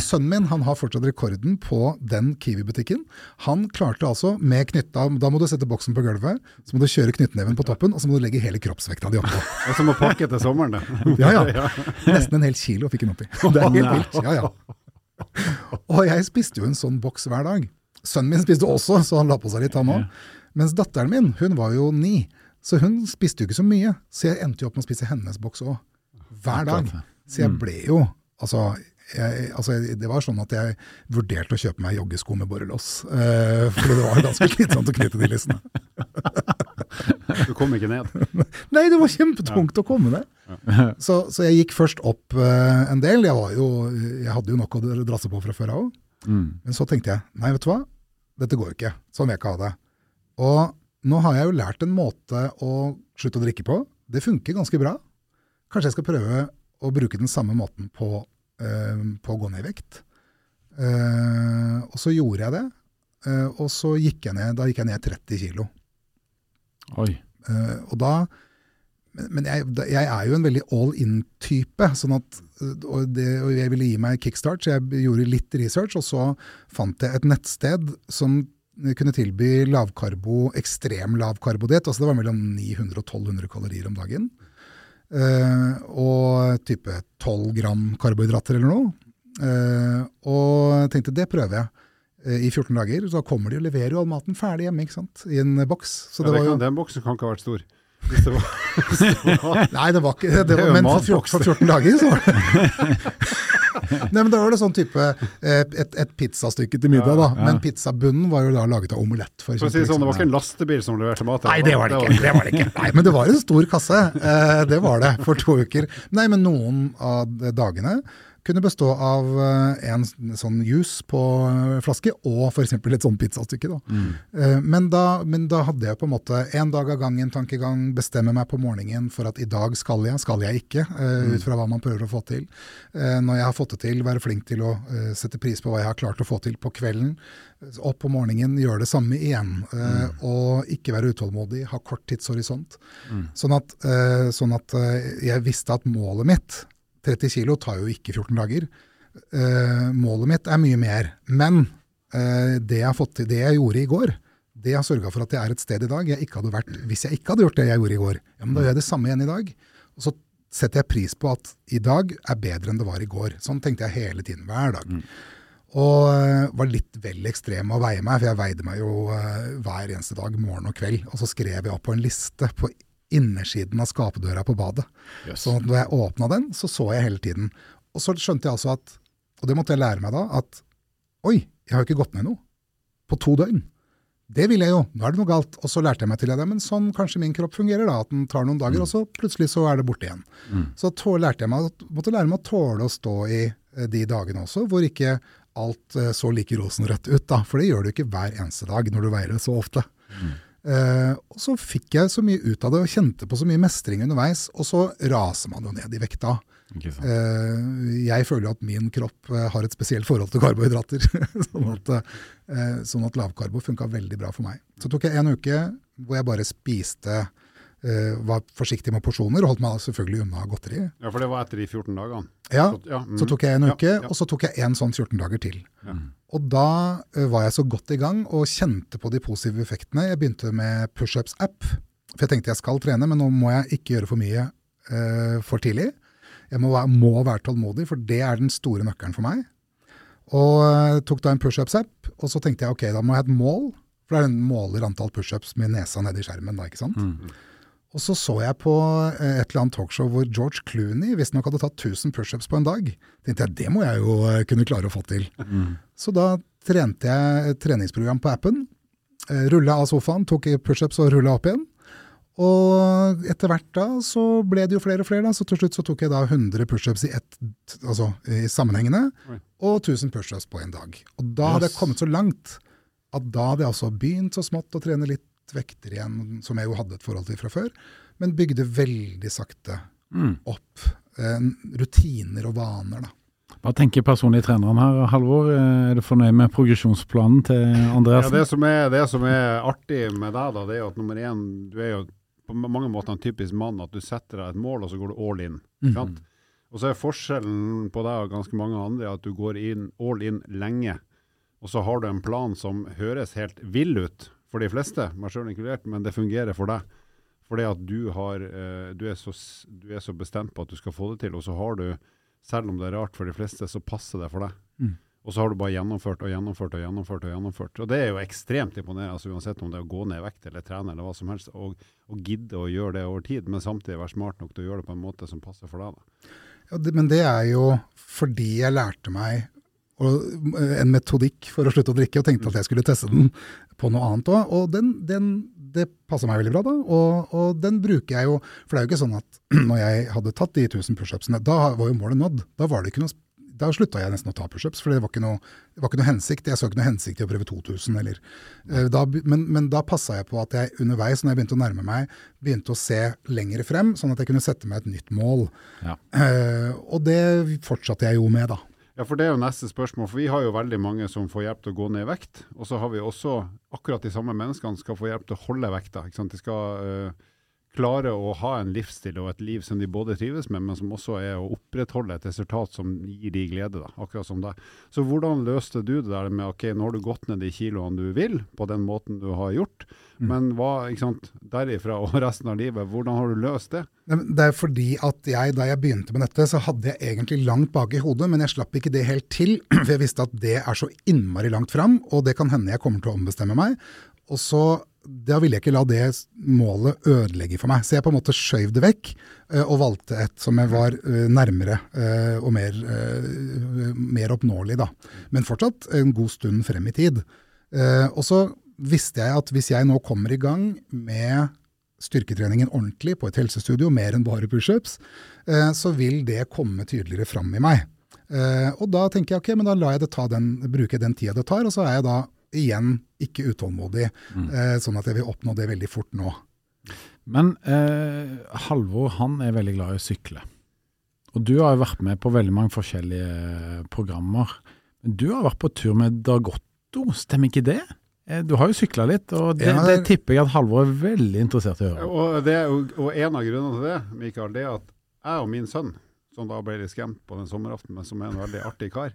Speaker 1: sønnen min han har fortsatt rekorden på den Kiwi-butikken. Han klarte altså med knytta Da må du sette boksen på gulvet, så må du kjøre knyttneven på toppen, og så må du legge hele kroppsvekta di oppå.
Speaker 3: Og så må pakke til sommeren, det.
Speaker 1: Ja, ja. Nesten en hel kilo fikk han oppi. Det er helt vilt. Ja, ja. Og jeg spiste jo en sånn boks hver dag. Sønnen min spiste også, så han la på seg litt, han òg. Mens datteren min, hun var jo ni, så hun spiste jo ikke så mye. Så jeg endte jo opp med å spise hennes boks òg. Hver dag. Så jeg ble jo Altså, jeg, altså, det var sånn at jeg vurderte å kjøpe meg joggesko med borrelås. Uh, for det var ganske slitsomt å knytte de lissene.
Speaker 3: du kom ikke ned?
Speaker 1: Nei, det var kjempetungt ja. å komme ned. Ja. Så, så, jeg gikk først opp uh, en del. Jeg, jo, jeg, hadde jo nok å drasse på fra før av. Mm. Men så tenkte jeg nei, vet du hva, dette går jo ikke. Sånn vil jeg ikke ha det. Og nå har jeg jo lært en måte å slutte å drikke på. Det funker ganske bra. Kanskje jeg skal prøve å bruke den samme måten på Eh, på å gå ned i vekt. Eh, og så gjorde jeg det. Eh, og så gikk jeg ned, da gikk jeg ned 30 kilo.
Speaker 2: Oi.
Speaker 1: og da men jeg, jeg, er jo en veldig all in-type. sånn at, og, det, og, jeg ville gi meg kickstart, så jeg gjorde litt research. Og så fant jeg et nettsted som kunne tilby lavkarbo, ekstrem lavkarbodiett. Altså det var mellom 900 og 1200 kalorier om dagen. Uh, og type 12 gram karbohydrater eller noe. Uh, og tenkte det prøver jeg uh, i 14 dager. Så kommer de og leverer jo all maten ferdig hjemme ikke sant? i en boks.
Speaker 3: Så ja, det kan, jo... Den boksen kan ikke ha vært stor. Hvis det var,
Speaker 1: hvis det var... Nei, det var ikke det. Var, men for 14, for 14 dager så var det Nei, men Da var det sånn type eh, et, et pizzastykke til middag, da. Men pizzabunnen var jo da laget av omelett.
Speaker 3: For, for å si sånn, Det var ikke en lastebil som leverte mat?
Speaker 1: Nei, det var det ikke. Det var det ikke. Nei, Men det var en stor kasse. Eh, det var det, for to uker. Nei, men noen av dagene kunne bestå av eh, en sånn juice på eh, flaske og f.eks. et sånn pizzastykke. Da. Mm. Eh, men, da, men, da, hadde jeg på en måte en dag av gangen tankegang, bestemme meg på morgenen for at i dag skal jeg, skal jeg ikke, mm. ut fra hva man prøver å få til. Når jeg har fått det til, være flink til å sette pris på hva jeg har klart å få til på kvelden. Opp på morgenen, gjøre det samme igjen. Mm. Og ikke være utålmodig, ha kort tidshorisont. Mm. Sånn, at, sånn at jeg visste at målet mitt 30 kilo tar jo ikke 14 dager. Uh, målet mitt er mye mer. Men uh, det, jeg til, det, jeg gjorde i går, det har sørga for at jeg er et sted i dag jeg ikke hadde vært hvis jeg ikke hadde gjort det jeg gjorde i går. Ja, men Da gjør jeg det samme igjen i dag. Og så setter jeg pris på at i dag er bedre enn det var i går. Sånn tenkte jeg hele tiden, hver dag. Mm. Og uh, var litt vel ekstrem å veie meg, for jeg veide meg jo hver eneste dag, morgen og kveld. Og så skrev jeg opp på en liste på innersiden av skapdøra på badet. Yes. Så når jeg åpna den, så så jeg hele tiden. Og så skjønte jeg altså at, og det måtte jeg lære meg da, at oi, jeg har jo ikke gått ned noe på to døgn. Det vil jeg jo, nå er det noe galt. Og så lærte jeg meg til det, men sånn kanskje min kropp fungerer, da, at den tar noen dager, mm. og så plutselig så er det borte igjen. Mm. Så tå, lærte jeg meg, måtte lære meg å tåle å stå i eh, de dagene også, hvor ikke alt eh, så like rosenrødt ut. da, For det gjør du ikke hver eneste dag når du veier det så ofte. Mm. Uh, og så fikk jeg så mye ut av det og kjente på så mye mestring underveis. Og så raser man jo ned i vekta. Eh, jeg føler jo at min kropp uh, har et spesielt forhold til karbohydrater. sånn, at, sånn at lavkarbo funka veldig bra for meg. Så tok jeg en uke hvor jeg bare spiste Uh, var forsiktig med porsjoner og holdt meg selvfølgelig unna godteri.
Speaker 3: Ja, For det var etter de 14 dagene?
Speaker 1: Ja, så, ja, mm. så tok jeg en uke, ja, ja. og så tok jeg en sånn 14 dager til. Og da uh, var jeg så godt i gang og kjente på de positive effektene. Jeg begynte med pushups-app, for jeg tenkte jeg skal trene, men nå må jeg ikke gjøre for mye uh, for tidlig. Jeg må må være, tålmodig, for det er den store nøkkelen for meg. Og tok da en pushups-app, og så tenkte jeg ok, da må jeg ha et mål. For det er den måler antall pushups med nesa nedi skjermen. da, ikke sant? Mm. Og så så jeg på eh, et eller annet talkshow hvor George Clooney visstnok hadde tatt 1000 pushups på en dag. tenkte jeg det må jeg jo eh, kunne klare å få til. Mm. Så da trente jeg et treningsprogram på appen. Eh, rulla av sofaen, tok pushups og rulla opp igjen. Og etter hvert da så ble det jo flere og flere. da, Så til slutt så tok jeg da 100 pushups i, altså, i sammenhengende, og 1000 pushups på en dag. Og da hadde jeg kommet så langt at da hadde jeg altså begynt så smått å trene litt vekter igjen, som jeg jo hadde et forhold til fra før, men bygde veldig sakte mm. opp eh, rutiner og vaner. da.
Speaker 2: Hva tenker personlig treneren her, Halvor? Er du fornøyd med progresjonsplanen til Andreassen?
Speaker 3: Ja, det, som er, det som er artig med deg, da, det er jo at nummer én, du er jo på mange måter en typisk mann. At du setter deg et mål, og så går du all in. Mm. Og så er forskjellen på deg og ganske mange andre at du går inn, all in lenge. Og så har du en plan som høres helt vill ut, for de fleste, meg sjøl inkludert, men det fungerer for deg. Fordi at du, har, uh, du, er så, du, er så, bestemt på at du skal få det til, og så har du, selv om det er rart for de fleste, så passer det for deg. Mm. Og så har du bare gjennomført og gjennomført og gjennomført. Og gjennomført. Og det er jo ekstremt imponerende, altså uansett om det er å gå ned i vekt eller trene eller hva som helst, og, og gidde å gjøre det over tid, men samtidig være smart nok til å gjøre det på en måte som passer for deg. Da.
Speaker 1: Ja, det, men det er jo fordi jeg lærte meg og, en metodikk for å slutte å drikke, og tenkte at jeg skulle teste den på noe annet òg. Og den, den, det passa meg veldig bra, da. Og, og, den bruker jeg jo For det er jo ikke sånn at når jeg hadde tatt de 1000 pushupsene, da var jo målet nådd. Da var det ikke noe da slutta jeg nesten å ta pushups, for det var, ikke noe, det var ikke noe hensikt. Jeg så ikke noe hensikt i å prøve 2000. Eller, uh, da, men, men, da passa jeg på at jeg underveis, når jeg begynte å nærme meg, begynte å se lenger frem, sånn at jeg kunne sette meg et nytt mål. Ja. Uh, og det fortsatte jeg jo med, da.
Speaker 3: Ja, for Det er jo neste spørsmål. for Vi har jo veldig mange som får hjelp til å gå ned i vekt. Og så har vi også akkurat de samme menneskene skal få hjelp til å holde vekta. ikke sant? De skal... Uh, klare å ha en livsstil og et liv som de både trives med, men som også er å opprettholde et resultat som gir de glede, da, akkurat som deg. Så hvordan løste du det der med ok, nå har du gått ned de kiloene du vil, på den måten du har gjort, mm. men hva, ikke sant, derifra og resten av livet, hvordan har du løst det?
Speaker 1: Det er fordi at jeg, da jeg begynte med dette, så hadde jeg egentlig langt bak i hodet, men jeg slapp ikke det helt til, for jeg visste at det er så innmari langt fram, og det kan hende jeg kommer til å ombestemme meg. Og så da ville jeg ikke la det målet ødelegge for meg. Så jeg på en måte skjøv det vekk, eh, og valgte et som jeg var eh, nærmere eh, og mer, mer oppnåelig, da. Men fortsatt en god stund frem i tid. Og så visste jeg at hvis jeg nå kommer i gang med styrketreningen ordentlig på et helsestudio, mer enn bare pushups, så vil det komme tydeligere fram i meg. Og da tenker jeg ok, men da jeg ta den, bruke den tida det tar, og så er jeg da igjen ikke utålmodig, mm. eh, sånn at jeg vil oppnå det veldig fort nå.
Speaker 2: Men eh, Halvor han er veldig glad i å sykle. Og du har jo vært med på veldig mange forskjellige eh, programmer. Du har vært på tur med Dagotto, stemmer ikke det? Eh, du har jo sykla litt, og det, det, tipper jeg at Halvor er veldig interessert i å høre.
Speaker 3: Og, det, og, en av grunnene til det, Mikael, det er at jeg og min sønn, som da ble litt skremt på den sommeraften, men som er en veldig artig kar,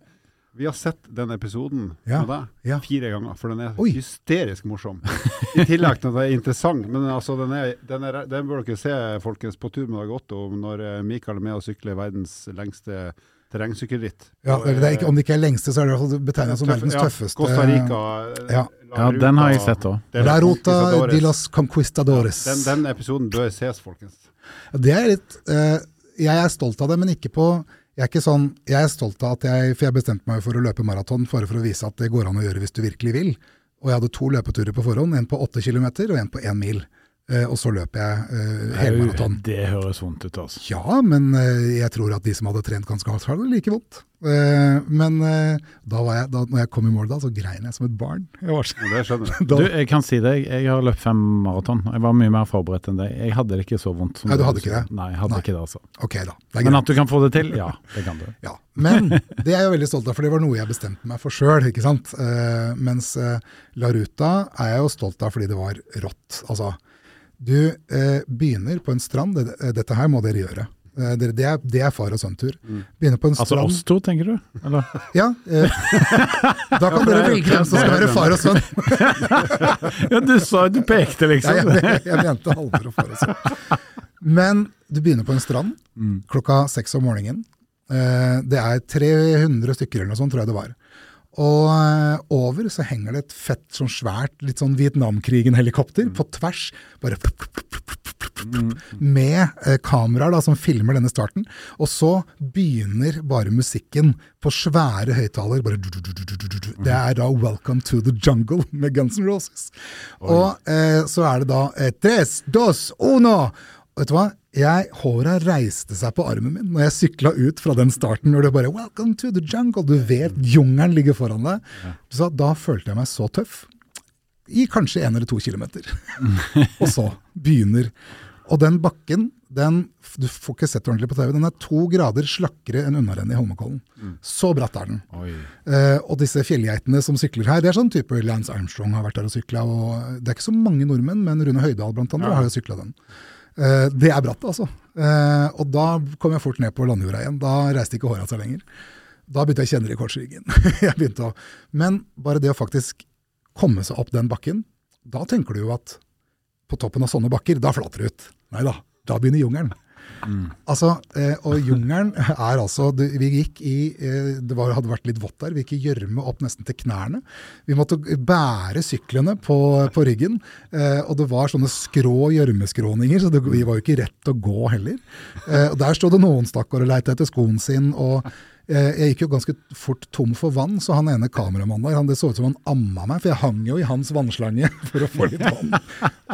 Speaker 3: vi har sett den episoden ja, med deg ja. fire ganger, for den er Oi. hysterisk morsom. I tillegg til at den er interessant. Men altså, den, er, den, er, den bør dere se, folkens, på tur med Dag Otto når eh, Mikael er med og sykler verdens lengste terrengsykkelritt.
Speaker 1: Ja, det om det ikke er lengste, så er det betegnet som verdens tøffeste.
Speaker 3: Costa Rica.
Speaker 2: Ja. ja, den har jeg sett òg.
Speaker 1: La Ruta de los Conquistadores.
Speaker 3: Den, den, episoden bør ses, folkens.
Speaker 1: Det er litt uh, Jeg er stolt av det, men ikke på jeg er ikke sånn, jeg er stolt av at jeg For jeg bestemte meg for å løpe maraton bare for å vise at det går an å gjøre hvis du virkelig vil. Og jeg hadde to løpeturer på forhånd, en på åtte kilometer og en på én mil. Uh, og så løper jeg uh, helmaraton.
Speaker 2: Det høres vondt ut, altså.
Speaker 1: Ja, men uh, jeg tror at de som hadde trent ganske hardt, hadde det like vondt. Uh, men da var jeg, da når jeg kom i mål da, så grein jeg som et barn. Jeg var
Speaker 3: så, det skjønner
Speaker 2: jeg. du, jeg kan si det, jeg har løpt fem maraton. Jeg var mye mer forberedt enn deg. Jeg hadde det ikke så vondt.
Speaker 1: Nei, du hadde ikke det?
Speaker 2: Nei, jeg hadde Nei. ikke det, altså.
Speaker 1: Ok da.
Speaker 2: men at du kan få det til, ja, det kan du.
Speaker 1: ja, Men det er jeg veldig stolt av, for det var noe jeg bestemte meg for sjøl. mens Laruta er jeg jo stolt av fordi det var rått. altså du eh, begynner på en strand, eh, dette her må dere gjøre. Eh, det, det, er, det, er, far og sønn-tur. Mm.
Speaker 2: Begynner på en altså strand. Altså oss to, tenker du? Eller?
Speaker 1: Ja. Eh, da kan ja, dere velge hvem som skal være far og sønn.
Speaker 2: ja, du sa du pekte, liksom.
Speaker 1: Ja, jeg, jeg, mente Halvor og far og sønn. Men du begynner på en strand mm. klokka seks om morgenen. Eh, det er 300 stykker eller noe sånt, tror jeg det var. Og eh, over så henger det et fett, sånn svært, litt sånn Vietnamkrigen-helikopter mm. på tvers. Bare mm. Med eh, kameraer da, som filmer denne starten. Og så begynner bare musikken på svære høyttaler. Det er da 'Welcome to the Jungle' med Guns N' Roses. Og eh, så er det da eh, Tres, dos, uno! Vet du hva? Jeg, Håra reiste seg på armen min når jeg sykla ut fra den starten. Når du bare 'Welcome to the jungle'. Du vet jungelen ligger foran deg. Så da følte jeg meg så tøff. I kanskje én eller to kilometer. og så begynner Og den bakken, den, du får ikke sett ordentlig på TV, den er to grader slakkere enn unnarennet i Holmenkollen. Mm. Så bratt er den. Eh, og disse fjellgeitene som sykler her, det er sånn type Lance Armstrong har vært der og sykla. Det er ikke så mange nordmenn, men Rune Høydahl blant andre ja. har jo sykla den. Uh, det er bratt, altså. Uh, og da kom jeg fort ned på landjorda igjen. Da reiste ikke håret seg lenger. Da begynte jeg å kjenne det i korsryggen. å, men bare det å faktisk komme seg opp den bakken, da tenker du jo at på toppen av sånne bakker, da flater det ut. Nei da, da begynner jungelen. Altså, eh, og jungelen er altså Vi gikk i eh, Det var, hadde vært litt vått der. Vi gikk i gjørme opp nesten til knærne. Vi måtte bære syklene på, på ryggen. Eh, og det var sånne skrå gjørmeskråninger, så det, vi var jo ikke rett å gå heller. Og Der sto det noen stakkar og leita etter skoen sin. og jeg gikk jo ganske fort tom for vann, så han ene kameramannen der, han, det så ut som han amma meg, for jeg hang jo i hans vannslange for å få litt vann.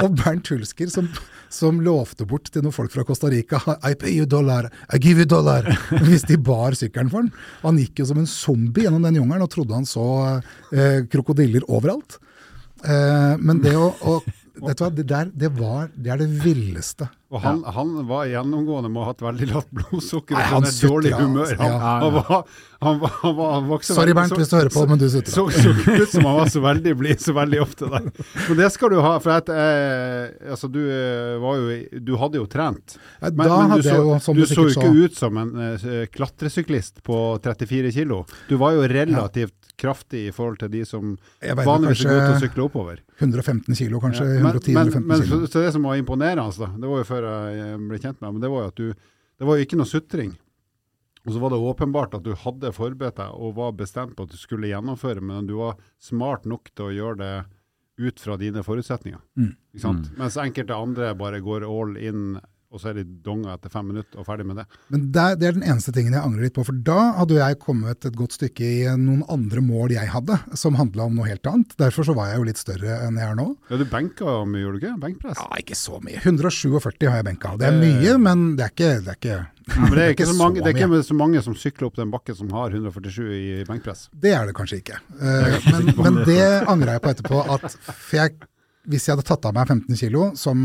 Speaker 1: Og Bernt Hulsker, som, som lovte bort til noen folk fra Costa Rica I pay you dollar, I give you dollar, hvis de bar sykkelen for han. Han gikk jo som en zombie gjennom den jungelen og trodde han så eh, krokodiller overalt. Eh, men det å, å hva, det der det var, det er det villeste.
Speaker 3: Og han, han var gjennomgående med å ha hatt veldig lavt blodsukker og sånn dårlig humør. Han,
Speaker 1: Ja.
Speaker 3: han, var, han, var, han, var,
Speaker 1: Sorry Bernt
Speaker 3: så-
Speaker 1: hvis du hører på, men du sutrer.
Speaker 3: så, så så ut som han var så veldig blid så veldig ofte der. Men det skal du ha, for at, eh, altså, du, eh, var jo, du hadde jo trent. Men,
Speaker 1: da
Speaker 3: men du, så,
Speaker 1: jo, som
Speaker 3: du
Speaker 1: du
Speaker 3: så ikke ut som en eh, klatresyklist på 34 kilo. Du var jo relativt kraftig i forhold til de som vanligvis er gode til å sykle oppover.
Speaker 1: 115 kilo, kanskje.
Speaker 3: Ja, men, men,
Speaker 1: 110-115
Speaker 3: men,
Speaker 1: kilo.
Speaker 3: så, så det som var imponerende, altså, det var jo før jeg ble kjent med deg, men det var jo at du Det var jo ikke noe sutring. Og så var det åpenbart at du hadde forberedt deg og var bestemt på at du skulle gjennomføre, men du var smart nok til å gjøre det ut fra dine forutsetninger.
Speaker 1: Mm.
Speaker 3: Ikke sant? Mens enkelte andre bare går all in, og så er de donga etter fem minutter og ferdig med det.
Speaker 1: Men det, det er den eneste tingen jeg angrer litt på, for da hadde jeg kommet et godt stykke i noen andre mål jeg hadde, som handla om noe helt annet. Derfor så var jeg jo litt større enn jeg er nå.
Speaker 3: Ja, Du benka mye, gjorde du ikke? Benkpress?
Speaker 1: Ja, ikke så mye. 147 har jeg benka. Det er mye, men det er ikke, det er ikke,
Speaker 3: Men det er ikke så mange, det er ikke så mange som sykler opp den bakken som har 147 i benkpress.
Speaker 1: Det er det kanskje ikke. Eh, men, men det angra jeg på etterpå. At, for jeg, hvis jeg hadde tatt av meg 15 kilo, som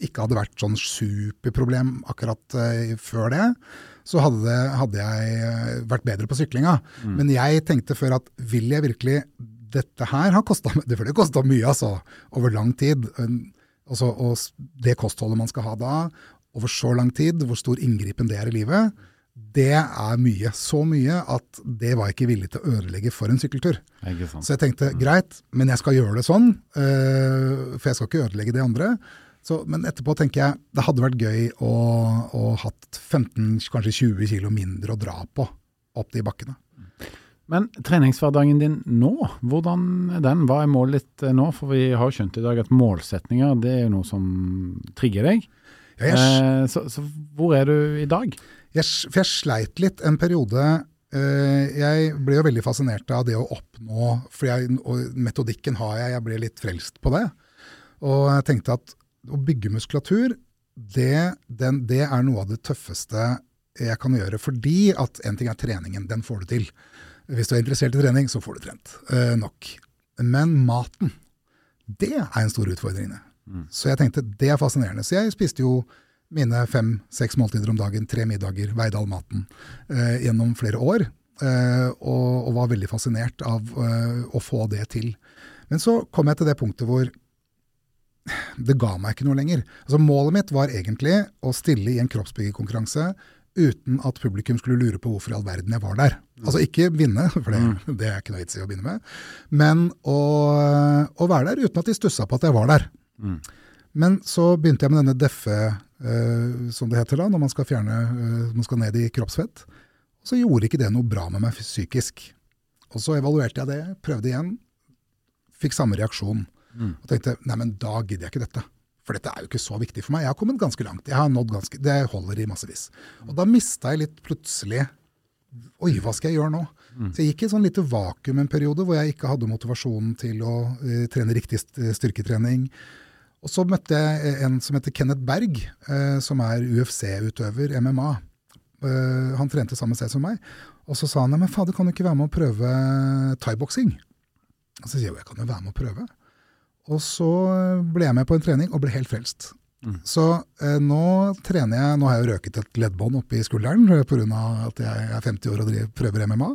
Speaker 1: ikke hadde vært sånn superproblem akkurat uh, før det, så hadde, det, hadde jeg eh, vært bedre på syklinga. Men jeg tenkte før at vil jeg virkelig Dette her har kosta Det har det kosta mye, altså. Over lang tid. Altså, og det kostholdet man skal ha da, over så lang tid, hvor stor inngripen det er i livet, det er mye. Så mye at det var jeg ikke villig til å ødelegge for en sykkeltur. Så jeg tenkte greit, men jeg skal gjøre det sånn, øh, for jeg skal ikke ødelegge det andre. Så, men etterpå tenker jeg det hadde vært gøy å, å hatt 15, kanskje 20 kilo mindre å dra på opp de bakkene.
Speaker 2: Men treningshverdagen din nå, hvordan er den? Hva er målet ditt eh, nå? For vi har jo skjønt i dag at målsetninger det er jo noe som trigger deg.
Speaker 1: Ja,
Speaker 2: Eh, så, så hvor er du i dag?
Speaker 1: Jeg, for jeg sleit litt en periode. øh, jeg ble jo veldig fascinert av det å oppnå for jeg, Metodikken har jeg, jeg ble litt frelst på det. Og jeg tenkte at å bygge muskulatur, det, den, det er noe av det tøffeste jeg kan gjøre. Fordi at en ting er treningen, den får du til. Hvis du er interessert i trening, så får du trent øh, nok. Men maten, det er en stor utfordring. Mm. Så jeg tenkte det er fascinerende. Så jeg spiste jo mine fem-seks måltider om dagen, tre middager, veide all maten, eh, gjennom flere år. Eh, og, og var veldig fascinert av eh, å få det til. Men så kom jeg til det punktet hvor det ga meg ikke noe lenger. Altså Målet mitt var egentlig å stille i en kroppsbyggerkonkurranse uten at publikum skulle lure på hvorfor i all verden jeg var der. Altså ikke vinne, for det, det er ikke noe vits i å begynne med, men å, å være der uten at de stussa på at jeg var der. Men så begynte jeg med denne deffe, som det heter da, når man skal fjerne, eh, man skal ned i kroppsfett. Og så gjorde ikke det noe bra med meg psykisk. Og så evaluerte jeg det, prøvde igjen, fikk samme reaksjon. Og tenkte nei, men da gidder jeg ikke dette. For dette er jo ikke så viktig for meg. Jeg har kommet ganske langt. Jeg har nådd ganske, Det holder i massevis. Og da mista jeg litt plutselig Oi, hva skal jeg gjøre nå? Så jeg gikk i et sånn lite vakuum en periode hvor jeg ikke hadde motivasjonen til å uh, trene riktig styrketrening. Og så møtte jeg en som heter Kenneth Berg, eh, som er UFC-utøver, MMA. Eh, han trente samme sted som meg. Og så sa han men fader, kan du ikke være med å prøve thaiboksing? Og så sier jeg jo jeg kan jo være med å prøve. Og så ble jeg med på en trening og ble helt frelst. Så eh, nå trener jeg Nå har jeg jo røket et leddbånd oppi skulderen pga. at jeg er 50 år og driver, prøver MMA,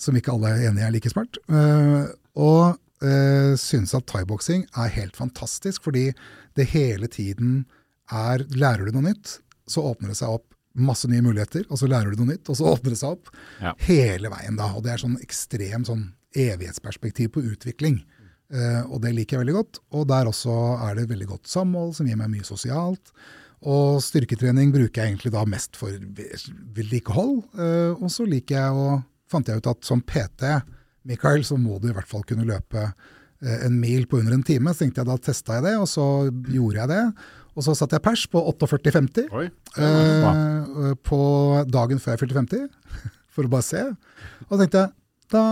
Speaker 1: som ikke alle er enige er like smart. Eh, og uh, syns at thaiboksing er helt fantastisk, fordi det hele tiden er Lærer du noe nytt, så åpner det seg opp masse nye muligheter, og så lærer du noe nytt, og så åpner det seg opp
Speaker 2: Ja.
Speaker 1: hele veien da. Og det er sånn ekstremt sånn evighetsperspektiv på utvikling. Uh, og det liker jeg veldig godt. Og der også er det veldig godt samhold, som gir meg mye sosialt. Og styrketrening bruker jeg egentlig da mest for vedlikehold. Uh, og så liker jeg å Fant jeg ut at som PT, Mikael, så må du i hvert fall kunne løpe eh, en mil på under en time. Så tenkte jeg da testa jeg det, og så gjorde jeg det. Og så satte jeg pers på 48,50
Speaker 3: Oi.
Speaker 1: eh, på dagen før jeg fylte 50, for å bare se. Og så tenkte jeg da,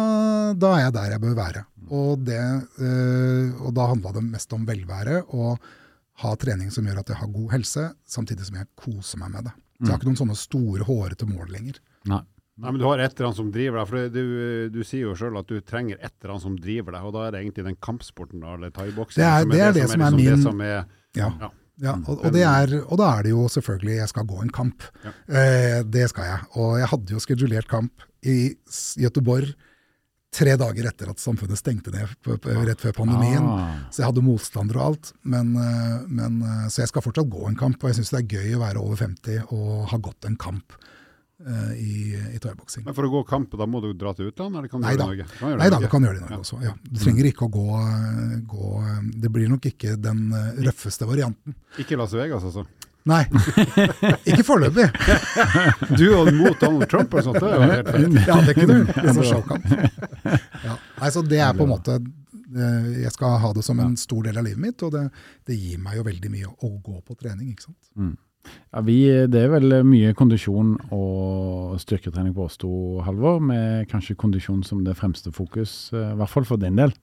Speaker 1: da er jeg der jeg bør være. Og, det, eh, og da handla det mest om velvære og ha trening som gjør at jeg har god helse, samtidig som jeg koser meg med det. Så jeg har ikke noen sånne store, hårete mål lenger.
Speaker 2: Nei.
Speaker 3: Nei, men Du har et eller annet som driver deg. for du, du sier jo sjøl at du trenger et eller annet som driver deg. og Da er det egentlig den kampsporten da, eller thaiboksing
Speaker 1: Det er- det er det som er min-
Speaker 3: det som er,
Speaker 1: Ja.
Speaker 3: ja.
Speaker 1: Ja, og, og, det er, og da er det jo selvfølgelig jeg skal gå en kamp. Eh, det skal jeg. Og jeg hadde jo skedulert kamp i Gøteborg Göteborg tre dager etter at samfunnet stengte ned rett før pandemien.
Speaker 2: Ah.
Speaker 1: Så jeg hadde motstander og alt. Men, eh, men, eh, så jeg skal fortsatt gå en kamp, og jeg syns det er gøy å være over 50 og ha gått en kamp i, i thaiboksing.
Speaker 3: Men For å gå kamp, da må du dra til utlandet, eller kan du
Speaker 1: Nei
Speaker 3: gjøre
Speaker 1: da.
Speaker 3: det Norge? Kan gjøre det
Speaker 1: Nei
Speaker 3: i
Speaker 1: da,
Speaker 3: Norge.
Speaker 1: du kan gjøre det i Norge også. Ja. Du trenger ikke å gå, eh, gå eh, Det blir nok ikke den eh, røffeste varianten.
Speaker 3: Ikke Las Vegas, altså.
Speaker 1: Nei, ikke foreløpig.
Speaker 3: Du og mot Donald Trump og sånt, det er jo helt fett.
Speaker 1: Ja, det kunne du. En sånn showkamp. Ja. Nei, så det er på en måte eh, Jeg skal ha det som en stor del av livet mitt, og det, det gir meg jo veldig mye å gå på trening. ikke sant?
Speaker 2: Ja, vi, det er vel mye kondisjon og styrketrening på oss to, Halvor, med kanskje kondisjon som det fremste fokus, eh, i hvert fall for din del.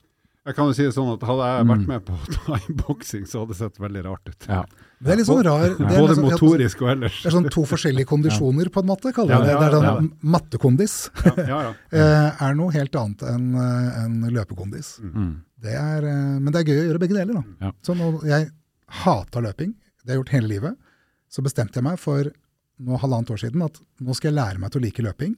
Speaker 3: Jeg kan jo si det sånn at Hadde jeg vært med på thaiboksing, så hadde det sett veldig rart ut.
Speaker 2: Ja.
Speaker 1: Det er litt sånn rar det er,
Speaker 3: Både
Speaker 1: liksom,
Speaker 3: motorisk og ellers.
Speaker 1: det er sånn to forskjellige kondisjoner, på en måte. kaller jeg det.
Speaker 3: Ja,
Speaker 1: Det er
Speaker 3: ja,
Speaker 1: sånn Mattekondis
Speaker 3: Ja, ja, ja.
Speaker 1: eh, er noe helt annet enn en løpekondis.
Speaker 2: Mm.
Speaker 1: Det er, eh, men det er gøy å gjøre begge deler. da.
Speaker 2: Ja.
Speaker 1: Så nå, jeg hata løping, det har jeg gjort hele livet. Så bestemte jeg meg for nå halvannet år siden at nå skal jeg lære meg til å like løping.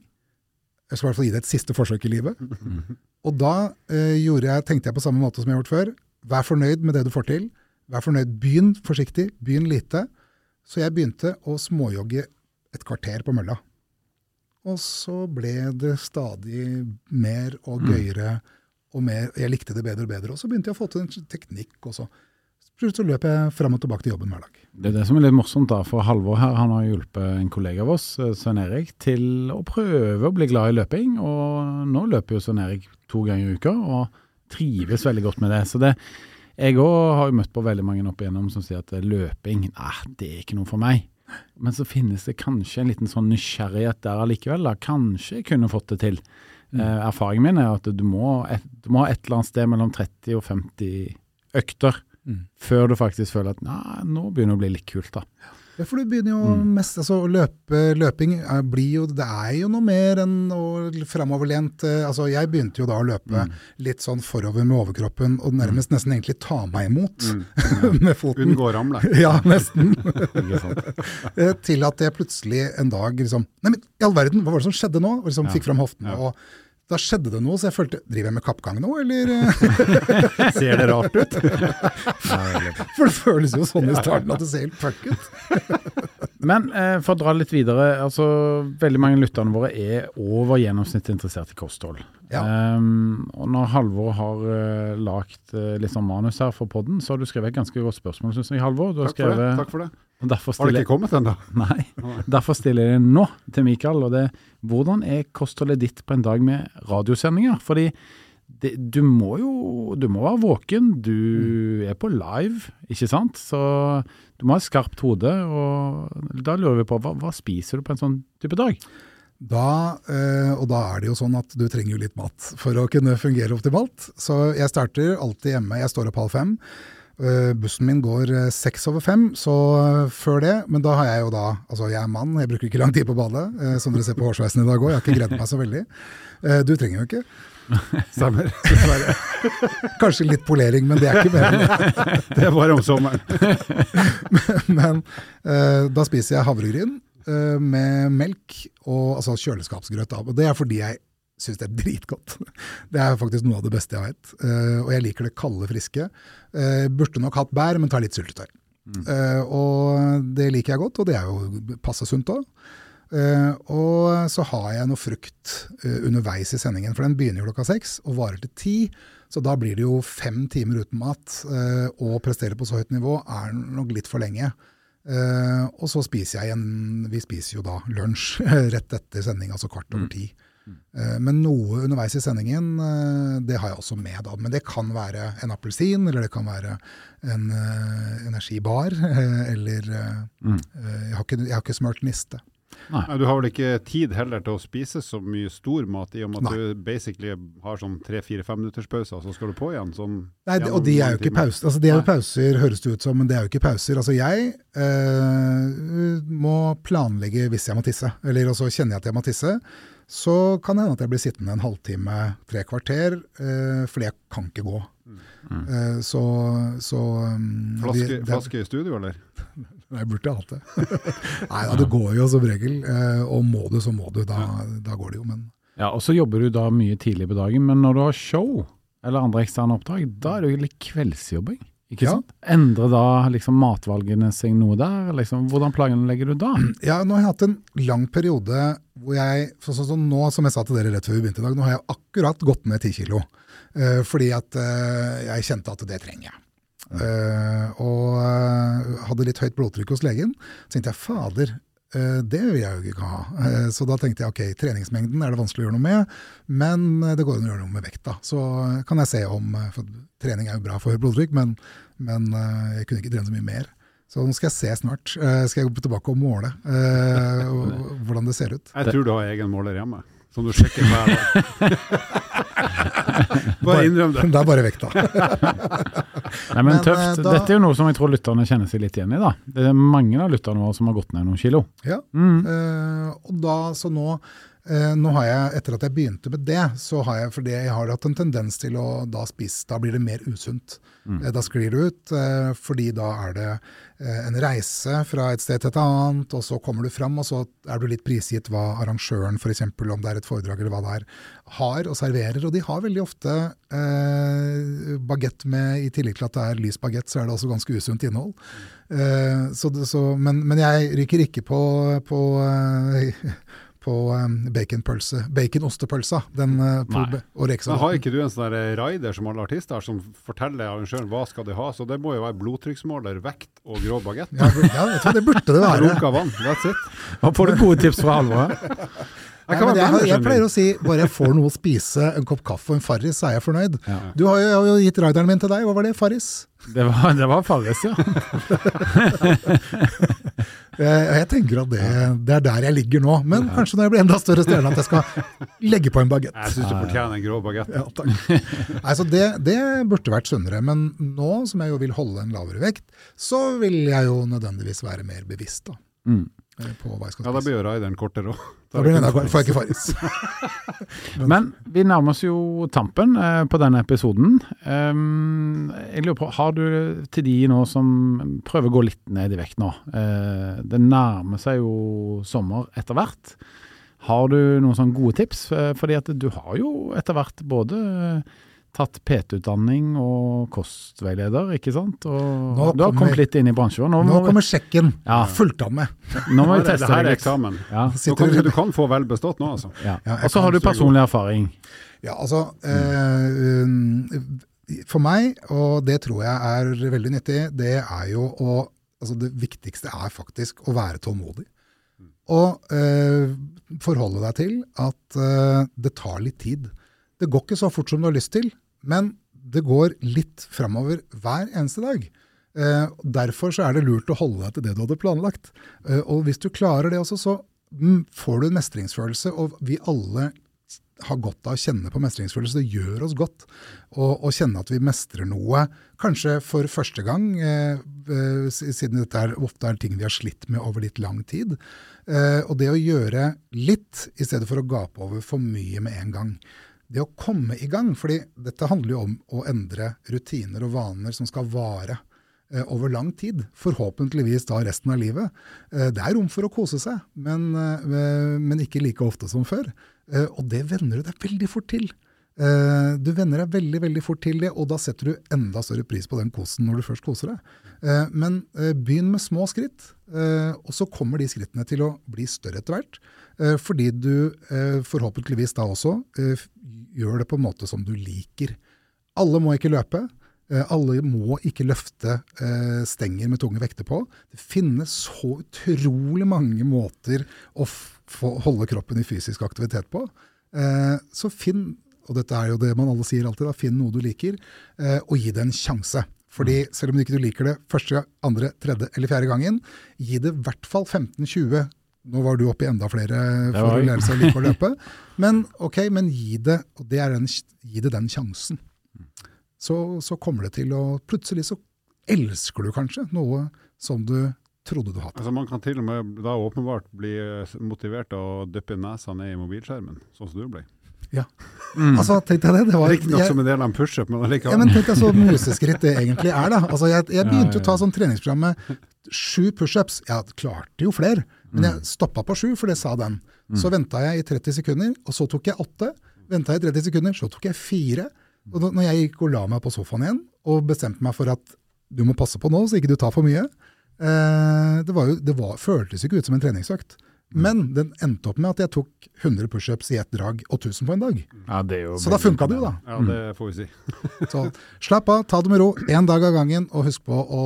Speaker 1: Jeg skal i hvert fall gi det et siste forsøk i livet. Og da eh, jeg, tenkte jeg på samme måte som jeg har gjort før. Vær fornøyd med det du får til. Vær fornøyd. Begynn forsiktig, begynn lite. Så jeg begynte å småjogge et kvarter på mølla. Og så ble det stadig mer og gøyere og mer. Jeg likte det bedre og bedre. Og så begynte jeg å få til en teknikk. og så løper løp jeg fram og tilbake til jobben hver dag.
Speaker 2: Det er det som er litt morsomt, da, for Halvor her han har hjulpet en kollega av oss, eh, Svein Erik, til å prøve å bli glad i løping. Og nå løper jo Svein Erik to ganger i uka, og trives veldig godt med det. Så det, jeg òg har jo møtt på veldig mange opp igjennom som sier at løping, nei, det er ikke noe for meg. Men så finnes det kanskje en liten sånn nysgjerrighet der allikevel. da. Kanskje jeg kunne fått det til. Eh, erfaringen min er at du må, et, du må ha et eller annet sted mellom 30 og 50 økter
Speaker 1: Mm.
Speaker 2: før du faktisk føler at nei, nå begynner det å bli litt kult. da.
Speaker 1: Ja, for du begynner jo mest altså, løpe, Løping er, blir jo Det er jo noe mer enn framoverlent eh, altså, Jeg begynte jo da å løpe litt sånn forover med overkroppen, og nærmest nesten egentlig ta meg imot med foten.
Speaker 3: Unngå ramle.
Speaker 1: Ja, nesten. Eh, Til at jeg plutselig en dag liksom Nei, men i all verden, hva var det som skjedde nå? Og liksom fikk fram hoftene. og da skjedde det noe, så jeg følte Driver jeg med kappgang nå, eller?
Speaker 3: Ser det rart ut?
Speaker 1: For det føles jo sånn i starten at det ser helt fuck ut.
Speaker 2: Men eh, for å dra litt videre, altså veldig mange lytterne våre er over gjennomsnittet interessert i kosthold.
Speaker 1: Ja.
Speaker 2: Um, og når Halvor har uh, lagt uh, litt sånn manus her for podden, så har du skrevet et ganske godt spørsmål, syns jeg, Halvor. Du har
Speaker 3: Takk for det. Takk for det. Har det ikke kommet ennå?
Speaker 2: Nei, derfor stiller jeg nå til Mikael. Og det hvordan er kostholdet ditt på en dag med radiosendinger? Fordi det, du må jo du må være våken. Du er på live, ikke sant? Så du må ha et skarpt hode. Og da lurer vi på hva, hva spiser du på en sånn type dag?
Speaker 1: Da, eh, og da er det jo sånn at du trenger jo litt mat for å kunne fungere optimalt. Så jeg starter alltid hjemme. Jeg står opp halv fem. Eh, bussen min går eh, seks over fem, så eh, før det Men da har jeg jo da Altså, jeg er mann, jeg bruker ikke lang tid på badet, som dere ser på hårsveisen i dag òg. Jeg har ikke greid meg så veldig. Du trenger jo ikke.
Speaker 3: Stemmer.
Speaker 1: Kanskje litt polering, men det er ikke meningen.
Speaker 3: Det er bare om sommeren.
Speaker 1: Men eh, da spiser jeg havregryn med melk og altså kjøleskapsgrøt. Og det er fordi jeg syns det er dritgodt. Det er faktisk noe av det beste jeg vet. Eh, og jeg liker det kalde, friske. Uh, burde nok hatt bær, men tar litt syltetøy. Eh, og det liker jeg godt, og det er jo passe sunt òg. og så har jeg noe frukt underveis i sendingen, for den begynner klokka seks og varer til ti. Så da blir det jo fem timer uten mat. og prestere på så høyt nivå er nok litt for lenge. Og så spiser jeg igjen Vi spiser jo da lunsj rett etter sending, altså kvart over ti. Eh, men noe underveis i sendingen, eh, det har jeg også med. da. Men det kan være en appelsin, eller det kan være en eh, energibar. eh, eller eh,
Speaker 2: Mm.
Speaker 1: eh, jeg, har ikke, jeg har ikke smørt niste.
Speaker 3: Nei, du har vel ikke tid heller til å spise så mye stor mat, i og med at
Speaker 1: Nei.
Speaker 3: du basically har sånn tre-fire-fem minutters pauser, så skal du på igjen sånn
Speaker 1: Nei, og de er jo ikke pauser. Altså, de er jo pauser, høres det ut som, men det er jo ikke pauser. Altså, jeg eh, må planlegge hvis jeg må tisse, eller så kjenner jeg at jeg må tisse. Så kan det hende at jeg blir sittende en halvtime, tre kvarter, for fordi jeg kan ikke gå. Eh, så så um,
Speaker 3: Flaske,
Speaker 1: de- det-
Speaker 3: flaske i studio, eller?
Speaker 1: Nei, Jeg burde hatt det. Nei da, det går jo som regel. eh, og må du, så må du. Da, da går det jo, men
Speaker 2: Ja, og så jobber du da mye tidlig på dagen, men når du har show eller andre eksterne oppdrag, da er det jo litt kveldsjobbing. Ikke
Speaker 1: Ja.
Speaker 2: sant? Endrer da liksom matvalgene seg noe der? Liksom, hvordan planlegger du da?
Speaker 1: Ja, nå har jeg hatt en lang periode hvor jeg, så, så, som nå, som jeg sa til dere rett før vi begynte i dag, nå har jeg akkurat gått ned 10 kilo. Uh, fordi at uh, jeg kjente at det trenger jeg. Uh, og hadde litt høyt blodtrykk hos legen. Så tenkte jeg fader, det vil jeg jo ikke ha. Eh, så da tenkte jeg ok, treningsmengden er det vanskelig å gjøre noe med, men eh, det går an å gjøre noe med vekta. Så eh, kan jeg se om eh, For trening er jo bra for blodtrykk, men, men eh, jeg kunne ikke trene så mye mer. Så nå skal jeg se snart. Eh, skal jeg gå tilbake og måle eh, hvordan det ser ut.
Speaker 3: Jeg tror du har egen måler hjemme, som du sjekker hver dag. Bare innrøm det.
Speaker 1: Det er bare vekta.
Speaker 2: Nei, men,
Speaker 1: Men,
Speaker 2: tøft.
Speaker 1: eh, da-
Speaker 2: Dette er jo noe som jeg tror lytterne kjenner seg litt igjen i. da. Det er mange av lytterne våre som har gått ned noen kilo.
Speaker 1: Ja.
Speaker 2: Mm.
Speaker 1: uh, og da, så nå, nå har jeg, etter at jeg begynte med det, så har jeg, fordi jeg har hatt en tendens til å da spise, da blir det mer usunt. Eh, da sklir det ut, eh, fordi da er det eh, en reise fra et sted til et annet, og så kommer du fram, og så er du litt prisgitt hva arrangøren, f.eks. om det er et foredrag eller hva det er, har og serverer. Og de har veldig ofte eh, bagett med, i tillegg til at det er lys bagett, så er det også ganske usunt innhold. Eh, så, så, men, men jeg ryker ikke på, på, eh, på eh, baconpølse, baconostepølsa den, på,
Speaker 2: Nei.
Speaker 1: og
Speaker 3: Men har ikke du en sånn raider rider som alle artister har, som forteller arrangøren hva skal de ha? Så det må jo være blodtrykksmåler, vekt og grå bagett.
Speaker 1: Ja, ja, det burde det være.
Speaker 3: Runka vann, that's it.
Speaker 2: Da får du gode tips fra Halvor her?
Speaker 1: Nei, men jeg, jeg pleier å si bare jeg får noe å spise, en kopp kaffe og en Farris, så er jeg fornøyd.
Speaker 2: Ja.
Speaker 1: Du har jo, har jo gitt rideren min til deg, hva var det? Farris?
Speaker 2: Det var, det var Farris, ja.
Speaker 1: Jeg, jeg tenker at det, det er der jeg ligger nå, men kanskje når jeg blir enda større stjerne at jeg skal legge på en bagett.
Speaker 3: Jeg syns du fortjener en grå bagett.
Speaker 1: Ja, takk. Nei, så det, det burde vært sunnere, men nå som jeg jo vil holde en lavere vekt, så vil jeg jo nødvendigvis være mer bevisst da,
Speaker 2: Mm.
Speaker 1: Eh, på hva jeg skal
Speaker 3: Ja, da
Speaker 1: spise.
Speaker 3: blir jo rideren kortere òg.
Speaker 1: Da blir enda, får jeg ikke Farris.
Speaker 2: Men vi nærmer oss jo tampen eh, på denne episoden. Um, jeg lurer på, Har du til de nå som prøver å gå litt ned i vekt nå? uh, det nærmer seg jo sommer etter hvert. Har du noen sånne gode tips? Uh, fordi at du har jo etter hvert både tatt PT-utdanning og kostveileder, ikke sant? Og
Speaker 1: Nå
Speaker 2: du har kommet litt inn i bransjen. Nå,
Speaker 1: Nå kommer sjekken.
Speaker 2: Ja.
Speaker 1: Fulgt av med.
Speaker 2: nå må vi teste deg litt.
Speaker 3: eksamen.
Speaker 2: Ja.
Speaker 3: Nå kan,
Speaker 1: du-
Speaker 3: du kan få vel bestått nå, altså.
Speaker 2: Ja.
Speaker 1: Ja,
Speaker 2: Og så har du personlig erfaring.
Speaker 1: Ja, altså eh, um, For meg, og det tror jeg er veldig nyttig, det er jo å altså Det viktigste er faktisk å være tålmodig. Og eh, forholde deg til at eh, det tar litt tid. Det går ikke så fort som du har lyst til, men det går litt framover hver eneste dag. Eh, derfor så er det lurt å holde deg til det du hadde planlagt. Eh, og hvis du klarer det også, så mm, får du en mestringsfølelse, og vi alle har godt av å kjenne på mestringsfølelse. Det gjør oss godt å, kjenne at vi mestrer noe, kanskje for første gang, eh, eh, siden dette er, ofte er ting vi har slitt med over litt lang tid. Eh, og det å gjøre litt i stedet for å gape over for mye med en gang. Det å komme i gang, fordi dette handler jo om å endre rutiner og vaner som skal vare eh, over lang tid. Forhåpentligvis da resten av livet. Eh, det er rom for å kose seg, men, eh, men ikke like ofte som før. Eh, og det venner du deg veldig fort til. Eh, du venner deg veldig veldig fort til det, og da setter du enda større pris på den kosen når du først koser deg. Eh, men eh, begynn med små skritt, og så kommer de skrittene til å bli større etter hvert. Fordi du forhåpentligvis da også gjør det på en måte som du liker. Alle må ikke løpe. Alle må ikke løfte stenger med tunge vekter på. Det finnes så utrolig mange måter å holde kroppen i fysisk aktivitet på. Så finn, og dette er jo det man alle sier alltid, da, finn noe du liker, eh, og gi det en sjanse. Fordi selv om du ikke liker det første, andre, tredje eller fjerde gangen, gi det i hvert fall 15-20 nå var du oppe i enda flere for å lære seg å like å løpe. Men ok, men gi det, og det er den, gi det den sjansen. Så, så, kommer det til å Plutselig så elsker du kanskje noe som du trodde du hadde.
Speaker 3: Altså Man kan til og med da åpenbart bli motivert av å dyppe nesa ned i mobilskjermen, sånn som du ble.
Speaker 1: Ja. Mm. Altså, tenkte jeg det. det
Speaker 3: Riktignok som en del av en pushup, men allikevel.
Speaker 1: Ja, men tenk deg så museskritt det egentlig er, da. Altså, jeg, jeg begynte ja, ja, å ta sånn treningsprogram med sju pushups. Jeg klarte jo flere, men jeg mm. stoppa på sju, for det sa den. Mm. Så venta jeg i 30 sekunder, og så tok jeg åtte. Venta i 30 sekunder, så tok jeg fire. Og når jeg gikk og la meg på sofaen igjen og bestemte meg for at du må passe på nå, så ikke du tar for mye, eh, det, var jo, det var, føltes ikke ut som en treningsøkt. Men den endte opp med at jeg tok 100 pushups i ett drag og 1000 på en dag.
Speaker 2: Ja,
Speaker 1: så da funka det jo, da.
Speaker 3: Ja, det får vi si.
Speaker 1: så slapp av, ta det med ro. Én dag av gangen, og husk på å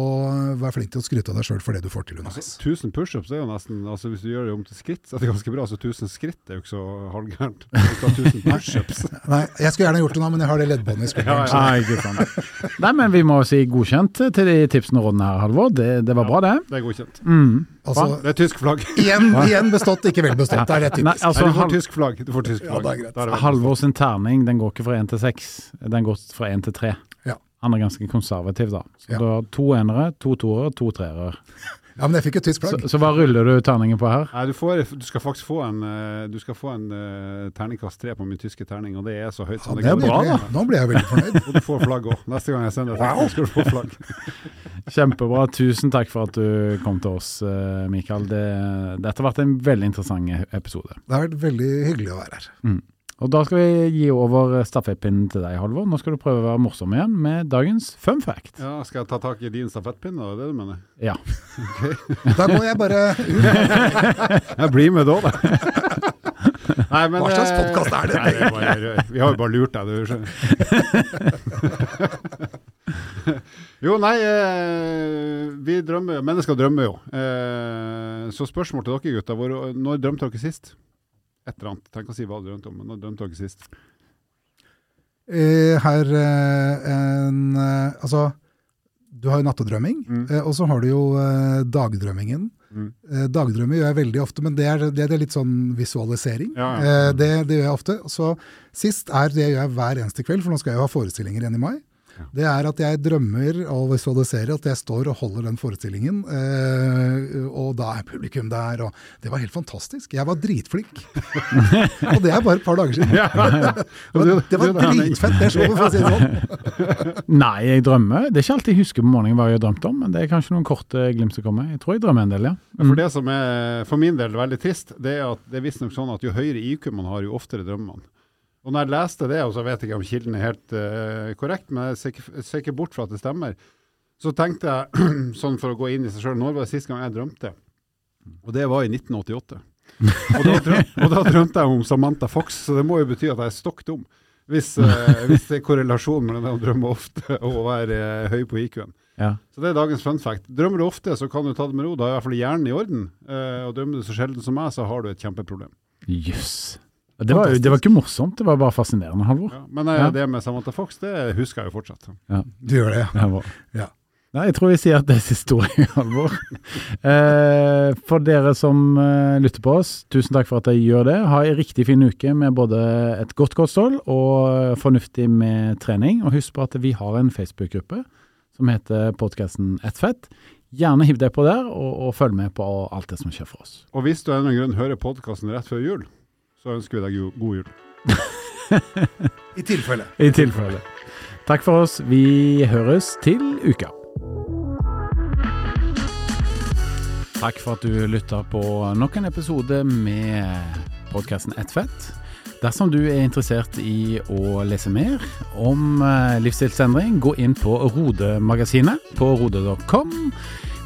Speaker 1: være flink til å skryte av deg sjøl for det du får til underveis.
Speaker 3: Altså, 1000 pushups er jo nesten altså Hvis du gjør det om til skritt, så er det ganske bra. Så 1000 skritt er jo ikke så halvgærent. 1000 pushups.
Speaker 1: Nei, jeg skulle gjerne gjort det nå, men jeg har det leddbåndet i skulderen. Ja, ja.
Speaker 2: sant. Nei, men vi må si godkjent til de tipsene og rådene her, Halvor. Det, det var bra, det.
Speaker 3: Det er godkjent.
Speaker 2: Mm.
Speaker 3: Altså, det er tysk flagg.
Speaker 1: Igjen, igjen bestått, ikke vel bestått. Det er det typisk. Nei,
Speaker 3: altså, Nei, du får tysk flagg. Du får tysk flagg.
Speaker 1: Ja,
Speaker 2: Halvor sin terning den går ikke fra én til seks, den går fra én til tre.
Speaker 1: Ja.
Speaker 2: Han er ganske konservativ, da. Så ja. du har to enere, to toere, to treere.
Speaker 1: Ja, men jeg fikk et tysk flagg.
Speaker 2: Så, så, hva ruller du terningen på her?
Speaker 3: Nei, du, får, du, skal faktisk få en, eh, du skal få en uh, terningkast tre på min tyske terning, og det er så høyt som
Speaker 1: ja, det, det går. Bra. Nå blir jeg veldig fornøyd.
Speaker 3: og du får flagg òg. Neste gang jeg sender deg, wow. skal du få flagg.
Speaker 2: Kjempebra. Tusen takk for at du kom til oss, eh, Mikael. Det, dette har vært en veldig interessant episode.
Speaker 1: Det har vært veldig hyggelig å være her.
Speaker 2: Mm. Og Da skal vi gi over stafettpinnen til deg, Halvor. Nå skal du prøve å være morsom igjen med dagens fun fact.
Speaker 3: Ja, Skal jeg ta tak i din stafettpinn, da? Det er det du mener?
Speaker 2: Ja.
Speaker 1: Okay. da går jeg bare
Speaker 3: jeg blir med da, da.
Speaker 1: Nei, men, Hva slags podkast er det?
Speaker 3: Nei, bare, vi har jo bare lurt deg, du. jo, nei, eh, vi drømmer Mennesker drømmer jo. Eh, så spørsmål til dere gutter. Når drømte dere sist? Et eller annet. Tenk å si hva du drømte om, men du drømte ikke sist?
Speaker 1: Eh, her eh, en eh, Altså, du har jo nattedrømming, mm. og så har du jo dagdrømmingen. Mm. Dagdrømmer gjør jeg veldig ofte, men det er, det er litt sånn visualisering. Ja, ja. Det, det, gjør jeg ofte. Så sist er det gjør jeg hver eneste kveld, for nå skal jeg jo ha forestillinger igjen i mai. Det er at jeg drømmer og visualiserer at jeg står og holder den forestillingen. Eh, og da er publikum der, og det var helt fantastisk. Jeg var dritflink. og det er bare et par dager siden. det var dritfett, det showet, for å si det sånn.
Speaker 2: Nei, jeg drømmer. Det er ikke alltid jeg husker på morgenen hva jeg har drømt om, men det er kanskje noen korte glimt som kommer. Jeg tror jeg drømmer en del, ja.
Speaker 3: Mm. For det som er for min del veldig trist, det er at det er visstnok sånn at jo høyere IQ man har, jo oftere drømmer man. Og når jeg leste det, og så vet jeg ikke om kilden er helt uh, korrekt, men jeg ser ikke, ser ikke, bort fra at det stemmer, så tenkte jeg, sånn for å gå inn i seg sjøl, når var det sist gang jeg drømte? Og det var i 1988. og, da drømte, og, da drømte jeg om Samantha Fox, så det må jo bety at jeg er stokk dum. Hvis, uh, hvis, det er korrelasjon mellom det å drømme ofte og å være uh, høy på IQ-en.
Speaker 2: Ja.
Speaker 3: Så det er dagens fun fact. Drømmer du ofte, så kan du ta det med ro. Da er i hvert fall hjernen i orden. og drømmer du så sjelden som meg, så har du et kjempeproblem.
Speaker 2: Yes. Det var, det var, ikke morsomt, det var bare fascinerende, Halvor. Ja,
Speaker 3: men ja. det med Samantha Fox, det husker jeg jo fortsatt.
Speaker 2: Ja.
Speaker 1: Du gjør det, ja.
Speaker 2: ja. Nei, jeg tror vi sier at det er siste ord, Halvor. eh, for dere som eh, lytter på oss, tusen takk for at dere gjør det. Ha en riktig fin uke med både et godt kosthold og fornuftig med trening. Og husk på at vi har en Facebook-gruppe som heter podkasten Ett fett. Gjerne hiv deg på der, og, og følg med på alt det som skjer for oss.
Speaker 3: Og hvis du av en grunn hører podkasten rett før jul, så ønsker vi deg god jul.
Speaker 1: I tilfelle.
Speaker 2: I tilfelle. Takk for oss. Vi høres til uka. Takk for at du lytta på nok en episode med podkasten Ett fett. Dersom du er interessert i å lese mer om eh, livsstilsendring, gå inn på Rode-magasinet på rode.com.